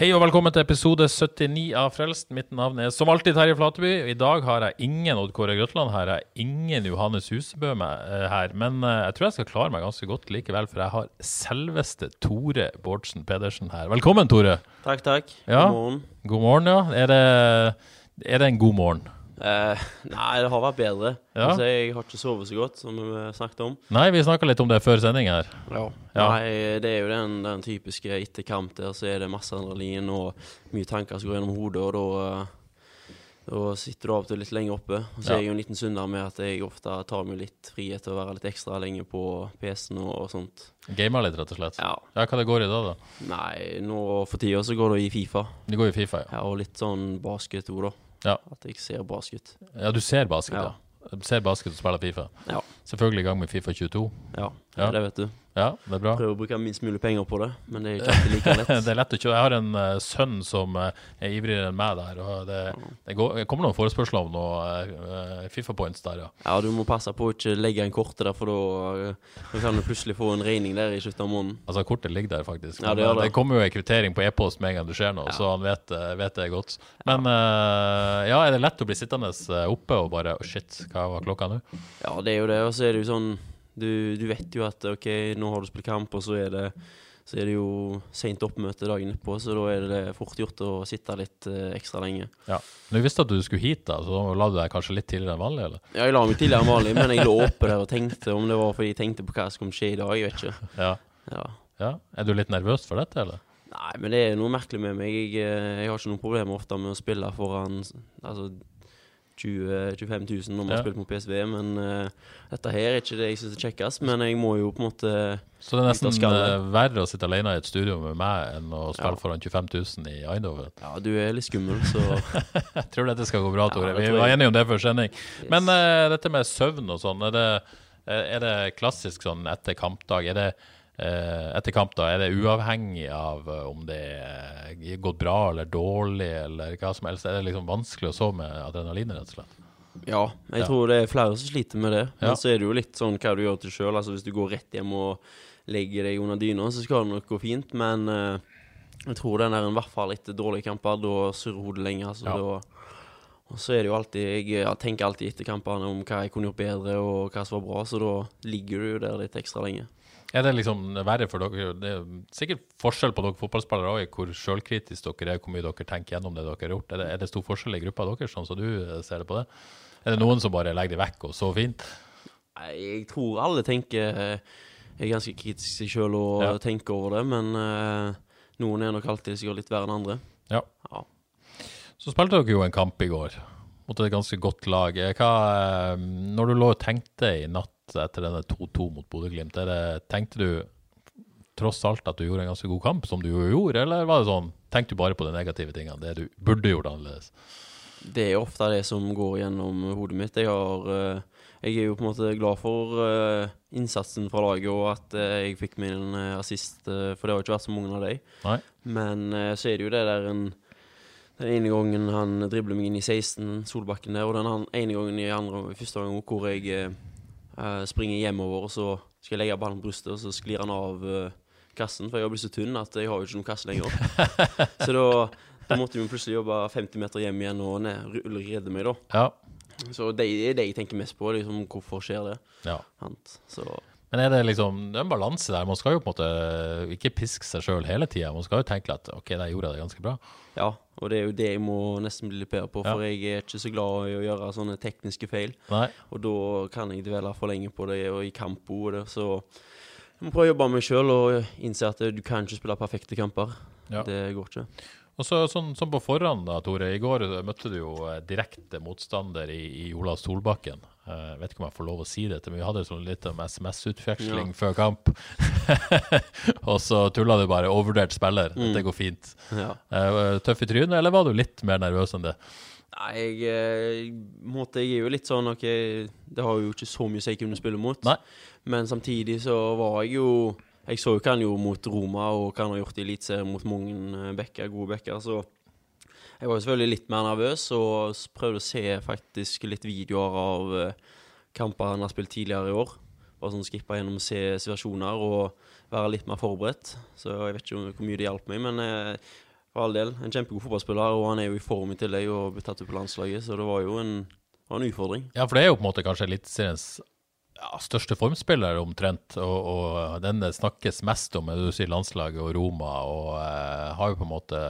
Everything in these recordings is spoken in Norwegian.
Hei og velkommen til episode 79 av Frelst. Mitt navn er som alltid Terje Flateby. I dag har jeg ingen Odd Kåre Grøtland her. Jeg har ingen Johannes Husebø med, eh, her. Men eh, jeg tror jeg skal klare meg ganske godt likevel, for jeg har selveste Tore Bårdsen Pedersen her. Velkommen, Tore. Takk, takk. Ja. God morgen. God morgen, ja. Er det, er det en god morgen? Eh, nei, det har vært bedre. Ja. Altså, jeg har ikke sovet så godt, som vi snakket om. Nei, vi snakka litt om det før sending her. Ja. Nei, det er jo den, den typiske etter kamp der, så er det masse adrenalin og mye tanker som går gjennom hodet, og da og sitter du av og til litt lenger oppe. Og så Ja. er jeg jo en liten synder med at jeg ofte tar meg litt frihet til å være litt ekstra lenge på PC-en og, og sånt. Gamer litt, rett og slett. Ja. Ja, Hva det går i da, da? Nei, nå for tida så går det i Fifa. Det går i Fifa, ja. Ja, og litt sånn basket òg, da. Ja. At jeg ser basket. Ja, du ser basket, Ja. ja. Ser basket og spiller Fifa. Ja. Selvfølgelig i gang med Fifa 22. Ja, Ja. det vet du. Ja, det er bra. Prøver å bruke minst mulig penger på det, men det er ikke alltid like lett. det er lett å kjøre. Jeg har en uh, sønn som uh, er ivrigere enn meg der. Og det, det, går, kommer noen forespørsler om noen uh, Fifa points der, ja. Ja, du må passe på å ikke legge en korte der, for da eh, kan du plutselig få en regning der i slutten av måneden. Altså, kortet ligger der, faktisk. Ja, det eh, det. kommer jo en kvittering på e-post med en gang det skjer noe, så han vet, eh, vet det godt. Men eh, ja, er det lett å bli sittende eh, oppe og bare oh, Shit, hva var klokka nå? Ja, det er jo det, og så er det jo sånn Du, du vet jo at OK, nå har du spilt kamp, og så er det så er det jo seint oppmøte dagen etterpå, så da er det fort gjort å sitte litt eh, ekstra lenge. Ja. Men du visste at du skulle hit, da, så da la du deg kanskje litt tidligere enn vanlig, eller? Ja, jeg la meg tidligere enn vanlig, men jeg lå oppe der og tenkte om det var fordi jeg tenkte på hva som kom skje i dag. Jeg vet ikke. Ja. Ja. ja. Er du litt nervøs for dette, eller? Nei, men det er noe merkelig med meg. Jeg, eh, jeg har ikke noen problemer ofte med å spille foran altså 20 25 000 når man Ja. har spilt mot PSV, men uh, dette her er ikke det jeg syns er kjekkest. Men jeg må jo på en måte Så det er nesten eh, verre å sitte alene i et studio med meg enn å spille Ja. foran 25 000 i Eindhoven. Ja, du er litt skummel, så Jeg tror dette skal gå bra, Tore. Ja, Vi var enige om det før sending. yes. Men uh, dette med søvn og sånn, er det, er det klassisk sånn etter kampdag? Er det eh, kamp, da, er det uavhengig av eh, om det er gått bra eller dårlig eller hva som helst? Er det liksom vanskelig å sove med adrenalin, rett og slett? ja. Jeg Ja. tror det er flere som sliter med det. Men Ja. så er det jo litt sånn hva du gjør til sjøl. Altså, hvis du går rett hjem og legger deg under dyna, så skal det nok gå fint. Men uh, jeg tror den er i hvert fall etter dårlige kamper. Da surrer hodet lenge. Altså, Ja. da, og så er det jo alltid Jeg tenker alltid etter kampene om hva jeg kunne gjort bedre, og hva som var bra. Så da ligger du jo der litt ekstra lenge. Er det liksom verre for dere? Det er sikkert forskjell på dere fotballspillere òg, hvor sjølkritisk dere er, hvor mye dere tenker gjennom det dere har gjort. Er det, er det stor forskjell i gruppa deres, sånn som du eh, ser det på det? Er det noen som bare legger det vekk og så fint? Jeg tror alle tenker eh, er ganske kritisk til sjøl og Ja. tenker over det, men eh, noen er nok alltid sikkert litt verre enn andre. Ja. Ja. Så spilte dere jo en kamp i går mot et ganske godt lag. Eh, Hva, eh, når du lå og tenkte i natt etter denne 2-2 mot Bodø-Glimt, tenkte du tross alt at du gjorde en ganske god kamp, som du jo gjorde, eller var det sånn, tenkte du bare på de negative tingene, det du burde gjort annerledes? Det er ofte det som går gjennom hodet mitt. Jeg, har, eh, jeg er jo på en måte glad for innsatsen fra laget, og at jeg fikk min assist, for det har jo ikke vært så mange av dem. Men så er det jo det der en Den ene gangen han dribler meg inn i 16, Solbakken der, og den ene gangen i andre, første gangen hvor jeg eh, springer hjemover, og så skal jeg legge ballen på brystet, og så sklir han av uh, kassen, for jeg har blitt så tynn at jeg har jo ikke noen kasse lenger. så da, da måtte vi plutselig jobbe 50 meter hjem igjen og ned, Ulrik redde meg, da. Ja. Så det er det jeg tenker mest på, liksom, hvorfor skjer det? ja. Så Men er det liksom, det er en balanse der, man skal jo på en måte ikke piske seg selv hele tiden, man skal jo tenke at, ok, der gjorde jeg det ganske bra. ja, og det er jo det jeg må nesten bli litt bedre på, Ja. for jeg er ikke så glad i å gjøre sånne tekniske feil. Nei, Og da kan jeg dvele for lenge på det, og i kamp og det, så jeg må prøve å jobbe med meg sjøl og innse at du kan ikke spille perfekte kamper. Ja. Det går ikke. Og så, sånn, sånn på forhånd, da, Tore. I går møtte du jo eh, direkte motstander i, i Ola Solbakken. Jeg vet ikke om jeg får lov å si det, men vi hadde sånn litt om SMS-utveksling Ja. før kamp. og så tulla du bare 'overvurdert spiller'. Dette går fint. Ja. Eh, Tøff i trynet, eller var du litt mer nervøs enn det? Nei, jeg, eh, måte, jeg er jo litt sånn OK, det har jo ikke så mye jeg kunne spille mot. Nei. Men samtidig så var jeg jo Jeg så hva han gjorde mot Roma, og hva han har gjort i Eliteserien mot mange bekker, gode backer. Så jeg var jo selvfølgelig litt mer nervøs, og prøvde å se faktisk litt videoer av eh, kamper han har spilt tidligere i år. Bare sånn skippe gjennom og se situasjoner og være litt mer forberedt. Så jeg vet ikke hvor mye det hjalp meg, men eh, for all del, en kjempegod fotballspiller, og han er jo i form i tillegg og blitt tatt ut på landslaget, så det var jo en, var en utfordring. Ja, for det er jo på en måte kanskje Eliteseriens ja, største formspiller omtrent, og, og den det snakkes mest om, er du sier landslaget og Roma, og eh, har jo på en måte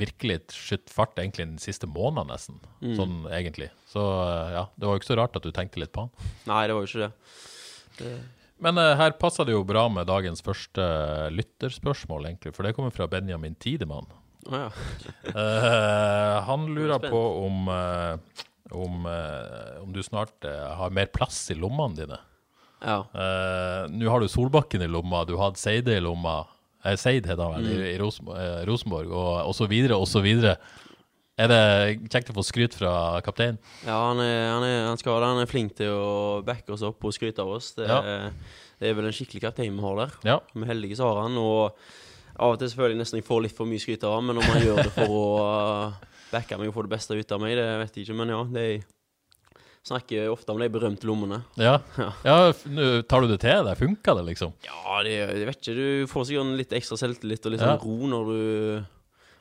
virkelig skutt fart egentlig den siste måneden nesten, sånn egentlig. Så eh, ja, det var jo ikke så rart at du tenkte litt på han. Nei, det var jo ikke det. det Men eh, her passer det jo bra med dagens første lytterspørsmål, egentlig, for det kommer fra Benjamin Tidemann. Å ja. Eh, han lurer på om, eh, om, eh, om du snart eh, har mer plass i lommene dine. ja. Eh, Nå har du Solbakken i lomma, du hatt Seide i lomma, eh, Seid heter han vel, i, i Ros eh, Rosenborg, og, og så videre og så videre. Er det kjekt å få skryt fra kapteinen? Ja, han, er, han, er, han skal han er flink til å backe oss opp og skryte av oss. Det, Ja. det er vel en skikkelig kaptein vi har der. Ja. Vi er heldige så har han, og av og til selvfølgelig nesten jeg får litt for mye skryt av han, men om han gjør det for å backe meg og få det beste ut av meg, det vet jeg ikke. Men ja, De snakker ofte om de berømte lommene. Ja. Ja. ja tar du det til deg? Funker det, liksom? Ja, det, jeg vet ikke. Du får sikkert litt ekstra selvtillit og litt Ja. sånn ro når du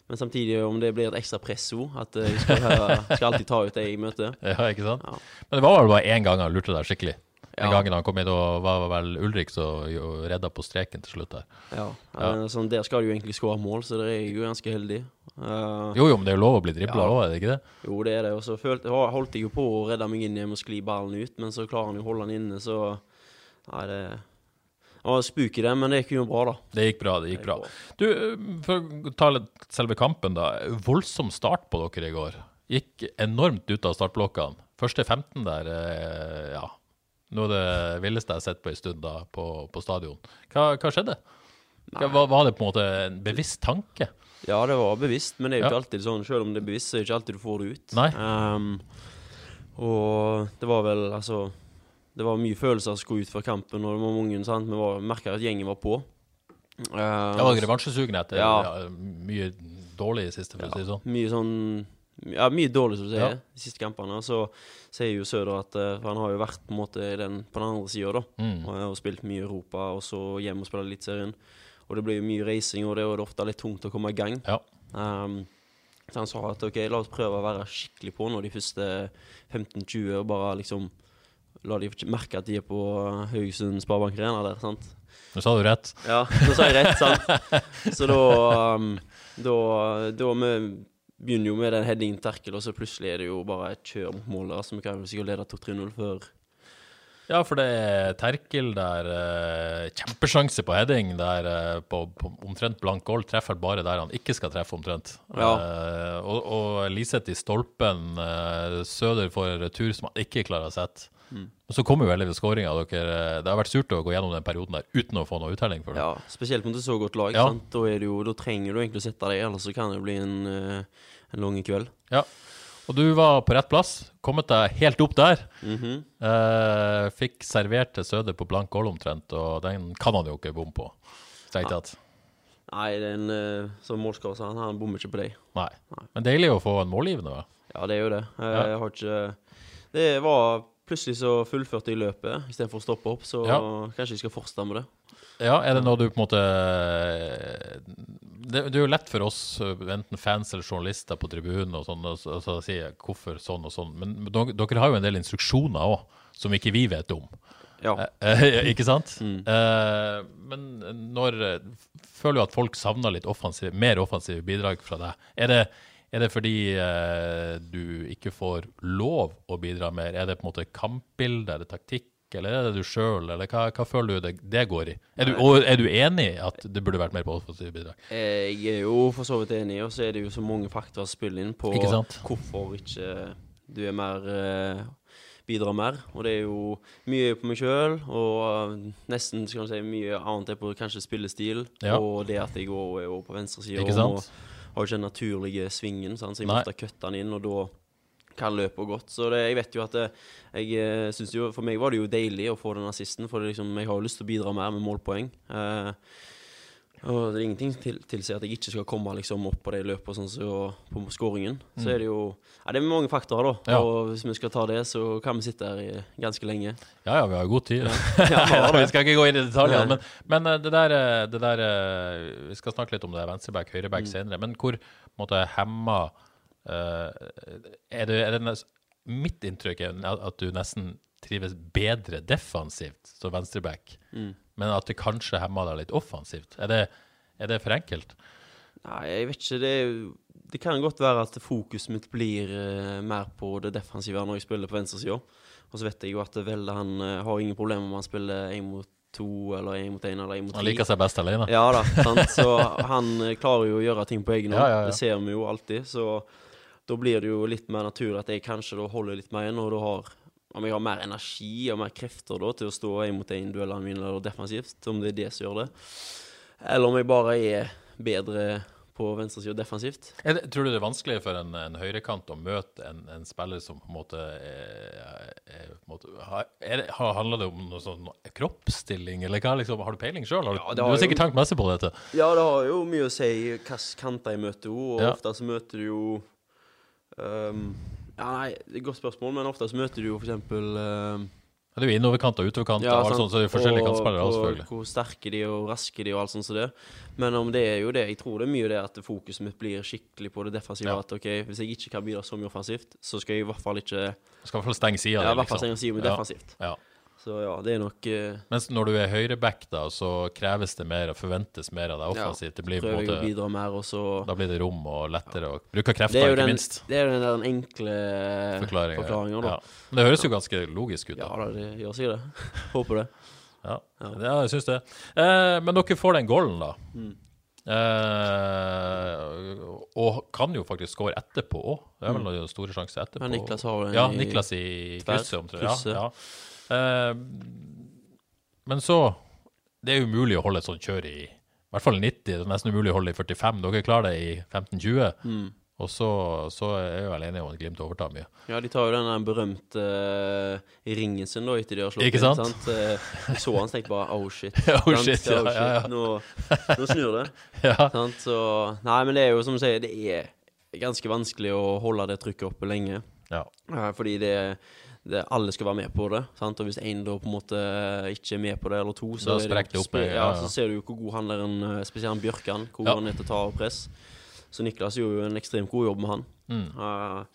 Men samtidig, om det blir et ekstra presso, at jeg skal, skal alltid ta ut det jeg møter. Ja, ikke sant? Ja. Men det var vel bare én gang han lurte deg skikkelig. Den Ja. gangen han kom inn, og var vel Ulrik som redda på streken til slutt der. Ja. Ja. Eh, Sånn, der skal du jo egentlig skåre mål, så der er jeg jo ganske heldig. Uh, Jo, jo, men det er jo lov å bli dribla Ja. òg, er det ikke det? Jo, det er det. Og så holdt jeg jo på å redde meg inn igjen og skli ballen ut, men så klarer han jo å holde den inne, så Nei, det Det var spooky, det, men det gikk jo bra, da. Det gikk bra. det gikk Det bra. gikk bra. Du, eh, For å ta litt selve kampen, da. Voldsom start på dere i går. Gikk enormt ut av startblokkene. Første 15 der, ja. Noe av det villeste jeg har sett på en stund da, på, på stadion. Hva, hva skjedde? Hva, var, det på en måte en bevisst tanke? Ja, det var bevisst, men det er jo Ja. ikke alltid sånn. Selv om det er bevisst, så er det ikke alltid du får det ut. Nei. Um, og det var vel, altså Det var mye følelser som skulle ut før kampen, og det var mange, sant. Vi merka at gjengen var på. Uh, det var revansjesugen etter Ja. ja, mye dårlig i siste, for å si det sånn. Mye sånn Ja, mye dårlig, som du sier, Ja. de siste kampene. Så sier jo Søder at eh, For han har jo vært på en måte den, på den andre sida, da. Mm. Og, og spilt mye i Europa, og så hjem og spille Eliteserien. Og det blir jo mye reising, og det er ofte litt tungt å komme i gang. Ja. Um, så han sa at ok, la oss prøve å være skikkelig på nå de første 15-20, og bare liksom La de merke at de er på Haugesund Sparebank Arena der, sant. Nå sa du rett. Ja, nå sa jeg rett, sant? Så da um, Da, da vi begynner jo med den headingen Terkel, og så plutselig er det jo bare et kjør mot målet. Altså, vi kan jo sikkert lede 2-3-0 før Ja, for det er Terkel der. uh, kjempesjanse på heading der uh, på, på omtrent blank gold. Treffer bare der han ikke skal treffe, omtrent. Ja. Uh, og, og Liseth i stolpen. Uh, Søder får retur som han ikke klarer å sette. Mm. Og så kommer jo heldigvis skåringa. Det har vært surt å gå gjennom den perioden der uten å få noe uttelling for det. Ja, spesielt mot et så godt lag. Ja. Sant? Da, er det jo, da trenger du egentlig å sette deg, ellers så kan det bli en, eh, en lang kveld. Ja. Og du var på rett plass. Kommet deg helt opp der. Mhm. Eh, fikk servert til Søder på blank goal omtrent, og den kan han jo ikke bomme på. Strengt tatt. Nei, den uh, som målskårer, han, han bommer ikke på deg. Nei. Men deilig å få en målgivende, da. Ja, det er jo det. Jeg, Ja. Jeg har ikke Det var plutselig så fullførte jeg løpet istedenfor å stoppe opp, så Ja. kanskje jeg skal fortsette med det. Ja, er det noe du på en måte Det, det er jo lett for oss, enten fans eller journalister på tribunen, og sånn, og så- og si hvorfor sånn og sånn. Men dere, dere har jo en del instruksjoner òg, som ikke vi vet om. Ja. Eh, ikke sant? Mm. Eh, men når Føler du at folk savner litt offensiv, mer offensive bidrag fra deg. Er det, er det fordi eh, du ikke får lov å bidra mer? Er det på en måte kampbilde? Er det taktikk? eller er det du sjøl, eller hva, hva føler du det, det går i? Er du, og er du enig i at det burde vært mer på offensive bidrag? Eh, Jeg er jo for så vidt enig, og så er det jo så mange faktorer å spille inn på Ikke hvorfor ikke du er mer eh, bidrar mer. Og det er jo mye på meg sjøl, og nesten skal man si mye annet er på kanskje spillestil. Ja. Og det at jeg òg er på venstresida Har ikke den naturlige svingen, sant? så jeg måtte kutte den inn, og da kan løpet godt. Så det, jeg vet jo at det, jeg eh, synes jo For meg var det jo deilig å få den assisten, for liksom, jeg har jo lyst til å bidra mer med målpoeng. Eh, og det er ingenting til tilsier at jeg ikke skal komme liksom opp på de løpene sånn så, på skåringen. Så er det jo Ja, det er mange faktorer, da. Mm. Ja. Og hvis vi skal ta det, så kan vi sitte her i ganske lenge. Ja ja, vi har god tid. Ja, vi skal ikke gå inn i detaljene. Men, men eh, det der, eh, det der eh, Vi skal snakke litt om det venstreback, høyreback Mm. senere. Men hvor måtte hemma eh, er det, er det Mitt inntrykk er at du nesten trives bedre defensivt som venstreback, Mm. Men at det kanskje hemmer deg litt offensivt. Er det, er det for enkelt? Nei, jeg vet ikke. Det, det kan godt være at fokuset mitt blir uh, mer på det defensive når jeg spiller på venstresida. Og så vet jeg jo at Velde han uh, har ingen problemer om han spiller én mot to eller én mot én eller én mot Han liker seg best alene. Ja da, sant? så han uh, klarer jo å gjøre ting på egen hånd. Ja, ja, ja. Det ser vi jo alltid. Så da blir det jo litt mer naturlig at jeg kanskje holder litt mer igjen, og da har om jeg har mer energi og mer krefter da til å stå imot mot én-duellene mine eller defensivt, om det er det som gjør det. Eller om jeg bare er bedre på venstresida defensivt. Er det, tror du det er vanskelig for en, en høyrekant å møte en, en spiller som på en måte er, er, har, er Handler det om noe sånn kroppsstilling, eller hva liksom? Har du peiling sjøl? Ja, du har sikkert tenkt masse på dette. Ja, det har jo mye å si hvilke kanter jeg møter henne, og Ja. ofte så møter du jo ehm, Ja, nei, det er et godt spørsmål, men ofte så møter du jo for eksempel ja, Det er jo innoverkant og utoverkant, Ja, og alt sånt, så det er forskjellige Og kantspillere selvfølgelig. Hvor sterke de er og raske de er og alt sånt som det. Men om det er jo det, jeg tror det er mye det at fokuset mitt blir skikkelig på det defensive. Ja. At ok, hvis jeg ikke kan bidra så mye offensivt, så skal jeg i hvert fall ikke Skal i hvert fall stenge sida i di, hvert fall liksom. stenge siden med Ja. defensivt. Ja. Så ja, det er nok uh, Mens når du er høyreback, da, så kreves det mer og forventes mer av deg Ja, offensivt. Det blir Prøver måte, å bidra mer, og så Da blir det rom og lettere å bruke krefter, er ikke den, minst. det er jo den der enkle forklaringa, da. Ja. Men det høres jo ganske logisk ut, Ja da. Ja, det gjør sikkert det. Håper det. Ja, ja jeg syns det. Eh, men dere får den goalen, da. Mm. Eh, og kan jo faktisk score etterpå òg. Det er vel noen store sjanser etterpå. Men Niklas har den Ja, Niklas i krysset, omtrent. Ja, ja. Eh, men så Det er umulig å holde et sånt kjør i i hvert fall 90. Det er nesten umulig å holde i 45. Dere klarer det i 15-20. Mm. Og så, så er jeg vel enig om at Glimt overtar mye. Ja, de tar jo den der berømte uh, ringen sin da, etter de har slått Ikke inn, sant? Uh, så han, tenkte bare oh shit. Oh Sant? shit, ja, oh, ja, ja. Nå, nå snur det. Ja. Sant? Så Nei, men det er jo som du sier, det er ganske vanskelig å holde det trykket oppe lenge. ja. Fordi det, det alle skal være med på det. Sant? Og hvis én da på en måte ikke er med på det, eller to, så, det opp, ja, ja, så ser du jo hvor god han er, en, eh, spesielt han Bjørkan, hvor Ja. han er til å ta press. Så Niklas gjorde jo en ekstremt god jobb med han. Mm. Uh,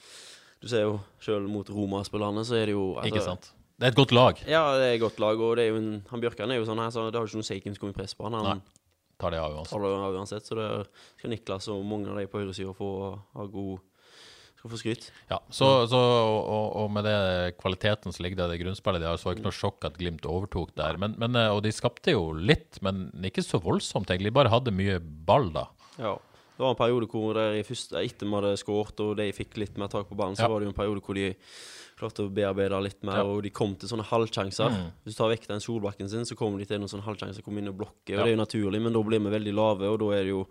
du ser jo selv mot Roma-spillerne, så er det jo altså, Ikke sant? Det er et godt lag. Ja, det er et godt lag, og en, han Bjørkan er jo sånn her, så det har jo ikke noe si hvem som kommer i press på han. Han Nei. Tar det av uansett. tar det av uansett, så det skal Niklas og mange av de på høyresida få ha god Skal få skryt. Ja, så, så og, og med det kvaliteten som ligger der i grunnspillet de har, så var det ikke noe sjokk at Glimt overtok der. Men, men, eh, og de skapte jo litt, men ikke så voldsomt, egentlig. De bare hadde mye ball, da. Ja. Det var en periode hvor der i første, etter vi hadde skåret og de fikk litt mer tak på ballen, så Ja. var det jo en periode hvor de klarte å bearbeide litt mer, Ja. og de kom til sånne halvsjanser. Mm. Hvis du tar vekk den Solbakken sin, så kommer de til noen sånne halvsjanser, kommer inn og blokker, og det er jo naturlig, men da blir vi veldig lave, og da er det jo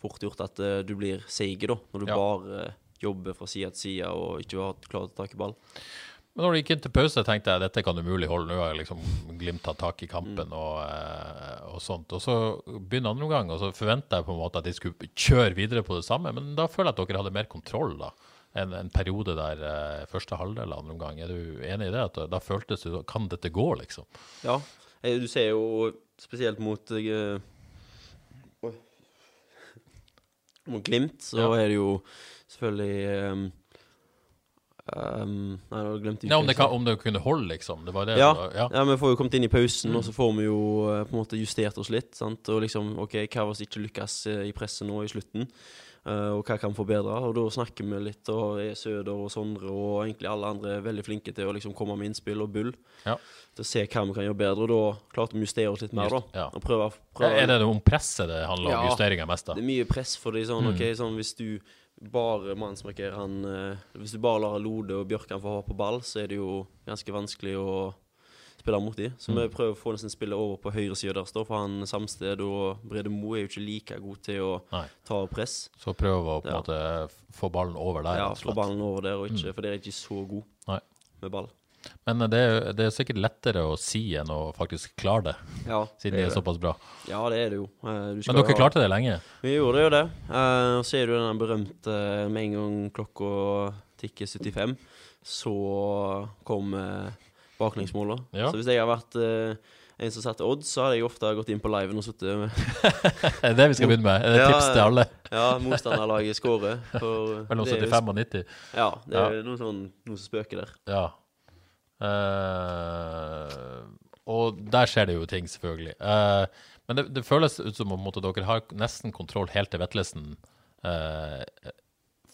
fort gjort at uh, du blir seig, da, når du Ja. bare eh, jobber fra side til side og ikke har klart å ta i ball. Men når du gikk inn til pause, tenkte jeg dette kan umulig holde. Nå har liksom Glimt tatt tak i kampen og, eh, og sånt. Og så begynner andre omgang, og så forventa jeg på en måte at de skulle kjøre videre på det samme. Men da føler jeg at dere hadde mer kontroll, da. En, en periode der eh, første halvdel av andre omgang. Er du enig i det? At da, da føltes det Kan dette gå, liksom? Ja, eh, du ser jo spesielt mot uh, Mot Glimt, så Ja. er det jo selvfølgelig um, Nei, nå glemte jeg ikke. om, det kan, om det kunne holde, liksom? Det var det? ja, det var- ja. ja. vi får jo kommet inn i pausen, og så får vi jo eh, på en måte justert oss litt. Sant? Og liksom, OK, hva hvis det ikke lykkes eh, i presset nå i slutten? Uh, og hva kan vi forbedre. Og da snakker vi litt, og er Søder og Sondre og egentlig alle andre er veldig flinke til å liksom komme med innspill og bull. Ja. Til å se hva vi kan gjøre bedre. Og da klarte vi å justere oss litt mer, da. Just- ja. Og prøve, prøve Er det om presset det handler om? Ja. Justeringer mest, da? Det er mye press for de sånn, Mm. ok, sånn hvis du bare mannsmarkerer han eh, Hvis du bare lar Lode og Bjørkan få ha på ball, så er det jo ganske vanskelig å spille mot dem. Så Mm. vi prøver å få nesten spillet over på høyresida der, står, for han Samsted og Brede Moe er jo ikke like god til å Nei. ta press. Så prøve å på en Ja. måte få ballen over der. Ja, få ballen over der, ikke, for det er ikke så god Nei. med ball. Men det er, det er sikkert lettere å si enn å faktisk klare det, Ja, siden det er det. såpass bra. Ja, det er det jo. Eh, du Men dere ha- klarte det lenge? Vi gjorde jo det. Eh, og så er det jo den berømte eh, med en gang klokka tikker 75, så kom baklengsmålet. Ja. Så hvis jeg har vært eh, en som setter odds, så hadde jeg ofte gått inn på liven og sittet med Er det det vi skal begynne med? Er det Ja, tips til alle? Ja, motstanderlaget scorer. Mellom det er jo 75 og 90? Ja, det er ja. noe, sånn, noe som spøker der. Ja. Eh, og der skjer det jo ting, selvfølgelig. Uh, men det, det føles ut som om dere har nesten kontroll helt til Vetlesen uh,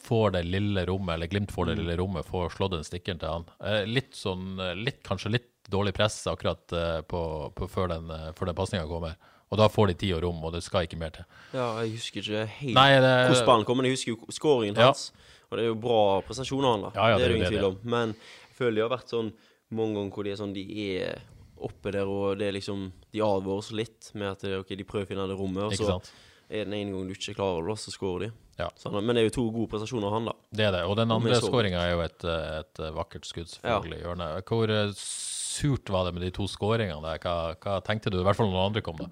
får det lille rommet, eller Glimt får det lille rommet, får slått den stikkeren til han. Uh, litt sånn, litt, kanskje litt dårlig press akkurat på, på før den, uh, før den pasninga kommer. Og da får de tid og rom, og det skal ikke mer til. Ja, jeg husker ikke helt Nei, det, hvordan ballen kom, men jeg husker jo scoringen Ja. hans. Og det er jo bra prestasjoner han da. Ja, ja, det er det ingen tvil om. Men jeg føler det har vært sånn mange ganger hvor de er sånn De er oppe der, og det er liksom De oss litt med at det, ok, de prøver å finne det rommet, og så er den ene gangen du ikke klarer det, så skårer de. Ja. Sånn, men det er jo to gode prestasjoner av han, da. Det er det. Og den andre skåringa er jo et, eh, et eh, vakkert skudd, selvfølgelig. i hjørnet. Hvor eh, surt var det med de to skåringene der? Hva, hva tenkte du? I hvert fall når andre kom, da.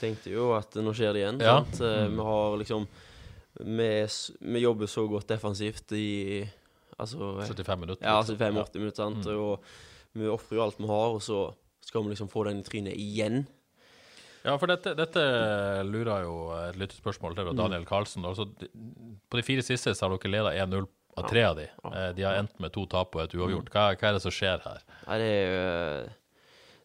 Tenkte jo at nå skjer det igjen. Ja. Eh, Vi har liksom vi, vi jobber så godt defensivt i Altså 75 minutter. Ja, liksom. 75-80 minutter. Sant? Og vi ofrer jo alt vi har, og så skal vi liksom få den i trynet igjen. Ja, for dette, dette lurer jo et lyttespørsmål til fra Mm. Daniel Karlsen. Altså, på de fire siste så har dere leda 1-0 av tre av de. Eh, De har endt med to tap og et Mm. uavgjort. Hva, hva er det som skjer her? Nei, det er jo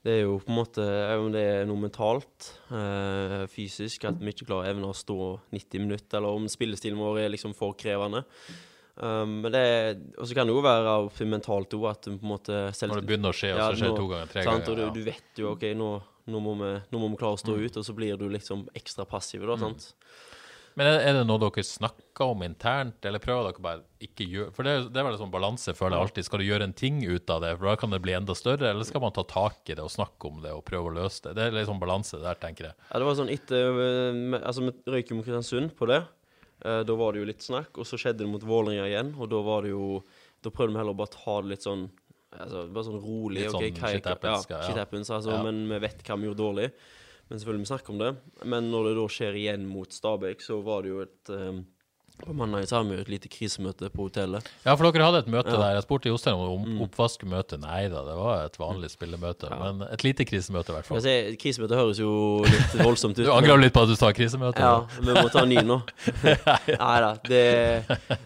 Det er jo på en måte Om det er noe mentalt, øh, fysisk, at vi ikke klarer evne å stå 90 minutter, eller om spillestilen vår er liksom for krevende. Um, men det Og så kan det jo være av mentalt òg, at på en måte selv, Når det begynner å skje, og så skjer det to ganger, tre sant, ganger. Og du, du vet jo OK, nå, nå, må vi, nå må vi klare å stå Mm. ut, og så blir du liksom ekstra passiv, da. sant? Men er, det noe dere snakker om internt, eller prøver dere bare ikke gjøre For det, det er vel en sånn balanse, føler jeg alltid. Skal du gjøre en ting ut av det, for da kan det bli enda større, eller skal man ta tak i det og snakke om det og prøve å løse det? Det er litt sånn balanse der, tenker jeg. Ja, det var sånn etter eh, Altså, vi røyk jo mot Kristiansund på det. Eh, da var det jo litt snakk, og så skjedde det mot Vålerenga igjen, og da var det jo Da prøvde vi heller å bare ta det litt sånn altså, Bare sånn rolig. Litt sånn er- shit happens, Ja, shit happens, altså, Ja. men vi vet hva vi gjorde dårlig. Men selvfølgelig, vi snakker om det. Men når det da skjer igjen mot Stabæk, så var det jo et eh, På mandag så hadde vi jo et lite krisemøte på hotellet. Ja, for dere hadde et møte Ja. Mm. der. Jeg spurte Jostein om mm. oppvaskmøte. Nei da, det var et vanlig spillemøte. Men et lite krisemøte, i hvert fall. Si, krisemøte høres jo litt voldsomt ut. Du men- angrer litt på at du sa krisemøte? Ja, vi må ta en ny nå. Nei da. Det,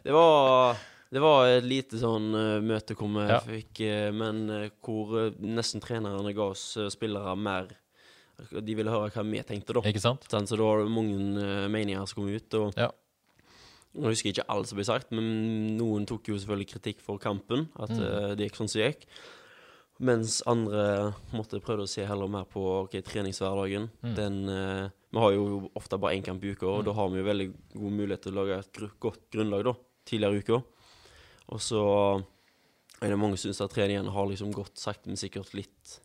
det var det var et lite sånn eh, møte hvor vi Ja. fikk eh, Men eh, hvor nesten trenerne ga oss spillere mer De ville høre hva vi tenkte, da. Ikke sant? Så da var det mange meninger som kom ut. Og Ja. Nå husker ikke alt som ble sagt, men noen tok jo selvfølgelig kritikk for kampen. At Mm. uh, det gikk sånn som det gikk. Mens andre måtte prøve å se heller mer på okay, treningshverdagen. Mm. Den, uh, vi har jo ofte bare én kamp i uka, og da har vi jo veldig god mulighet til å lage et godt grunnlag da, tidligere i uka. Og så er det mange som syns at treningene har liksom gått sakte, men sikkert litt,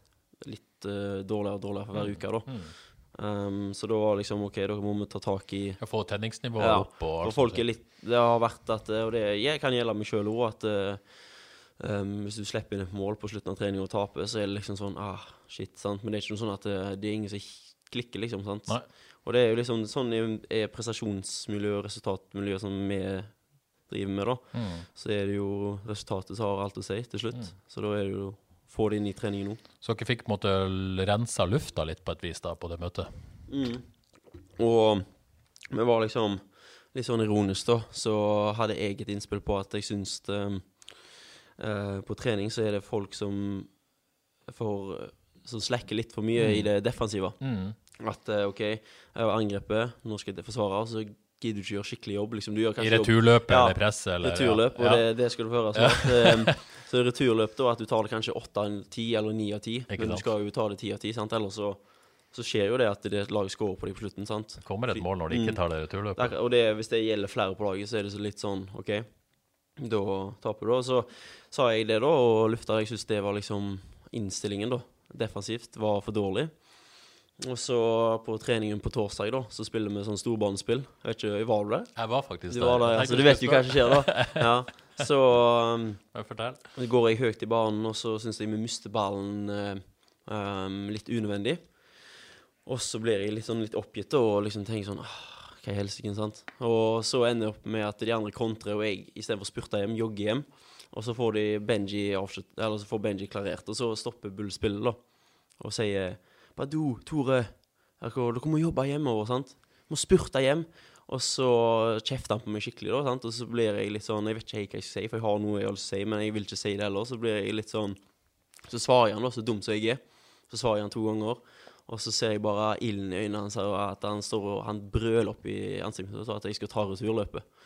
litt uh, dårligere og dårligere for hver uke. da. Mm. Um, så da var liksom OK, dere må vi ta tak i få tenningsnivået Ja, opp og alt folk er litt Det har vært at Og det jeg kan gjelde meg sjøl òg, at eh, um, hvis du slipper inn et mål på slutten av trening og taper, så er det liksom sånn ah, shit, sant. Men det er ikke noe sånn at det, det er ingen som klikker, liksom. sant? Nei. Og det er jo liksom sånn er, prestasjonsmiljø og resultatmiljø som vi driver med, da. Mm. Så er det jo resultatet som har alt å si til slutt. Så da er det jo få det inn i trening nå. Så dere fikk på en måte rensa lufta litt på et vis da, på det møtet? Og vi var liksom litt sånn ironisk, da. Så hadde jeg et innspill på at jeg syns det, eh, På trening så er det folk som får Som slekker litt for mye i det defensive. Mm. At eh, OK, jeg har angrepet, nå skal jeg forsvare, så gidder du ikke gjøre skikkelig jobb. Liksom, du gjør I kanskje returløpet Ja, eller presset eller returløp, og det, det skal du høre Så, at, så returløp da, at du tar det kanskje 8 av 10 eller 9 av 10, Ikke men du skal jo ta det 10 av 10, sant? ellers så, så skjer jo det at det laget scorer på deg på slutten. sant? Kommer et mål når de ikke tar det Det returløpet. Der, og det, hvis det gjelder flere på laget, så er det så litt sånn OK, da taper du. Og Så sa jeg det, da, og lufta Jeg syns det var liksom innstillingen, da, defensivt, var for dårlig. Og så på treningen på torsdag, da, så spiller vi sånn storbanespill. Jeg vet ikke, Var du der? Jeg var faktisk Du var der, ja. Så du vet jo hva som skjer, da. Ja. Så um. Går jeg høyt i banen, og så syns jeg vi mister ballen eh, um, litt unødvendig. Og så blir jeg litt sånn litt oppgitt og liksom tenker sånn Hva i helsike, sant? Og så ender jeg opp med at de andre kontrer, og jeg istedenfor å spurte hjem, jogger hjem. Og så får de Benji avslutt, eller så får Benji klarert, og så stopper Bull spillet, da. Og sier bare du, Tore, dere må jobbe hjemover, sant? Må spurte hjem. Og så kjefter han på meg skikkelig, da, sant? og så blir jeg litt sånn Jeg vet ikke hva jeg skal si, for jeg har noe jeg å si, men jeg vil ikke si det heller. Så blir jeg litt sånn Så svarer han, da, så dum som jeg er. Så svarer han to ganger. Og så ser jeg bare ilden i øynene hans, og at han står og han brøler opp i ansiktet mitt at jeg skal ta returløpet.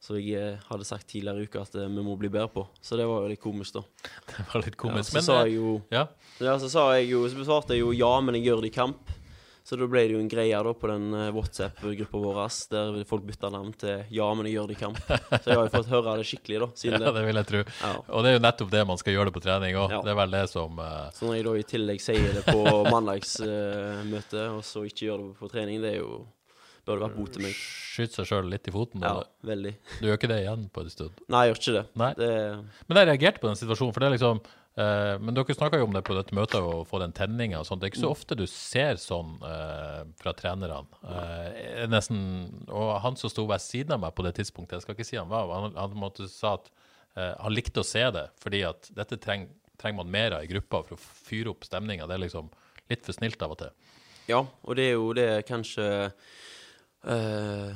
Så jeg eh, hadde sagt tidligere i uka at eh, vi må bli bedre på. Så det var jo litt komisk, da. Det var litt Ja, komisk. så men sa eh, jeg jo ja, ja, så sa jeg jo, så besvarte jeg jo ja, men jeg gjør det i kamp. Så da ble det jo en greie da på den WhatsApp-gruppa vår der folk bytta navn til ja, men jeg gjør det i kamp. Så jeg har jo fått høre det skikkelig, da, ja, siden det. det vil jeg tro. Ja. Og det er jo nettopp det man skal gjøre det på trening òg. Ja. Det er vel det som uh... Så når jeg da i tillegg sier det på mandagsmøtet, og så ikke gjør det på trening, det er jo Burde vært til meg. skyter seg sjøl litt i foten. Ja, eller? veldig. Du gjør ikke det igjen på en stund. Nei, jeg gjør ikke det. Nei. det Men jeg reagerte på den situasjonen, for det er liksom eh, Men dere snakka jo om det på dette møtet, å få den tenninga og sånt. Det er ikke Mm. så ofte du ser sånn eh, fra trenerne. Eh, nesten, og han som sto ved siden av meg på det tidspunktet, jeg skal ikke si han var, han, han måtte sa at eh, han likte å se det, fordi at dette treng, trenger man mer av i gruppa for å fyre opp stemninga. Det er liksom litt for snilt av og til. Ja, og det er jo det kanskje eh,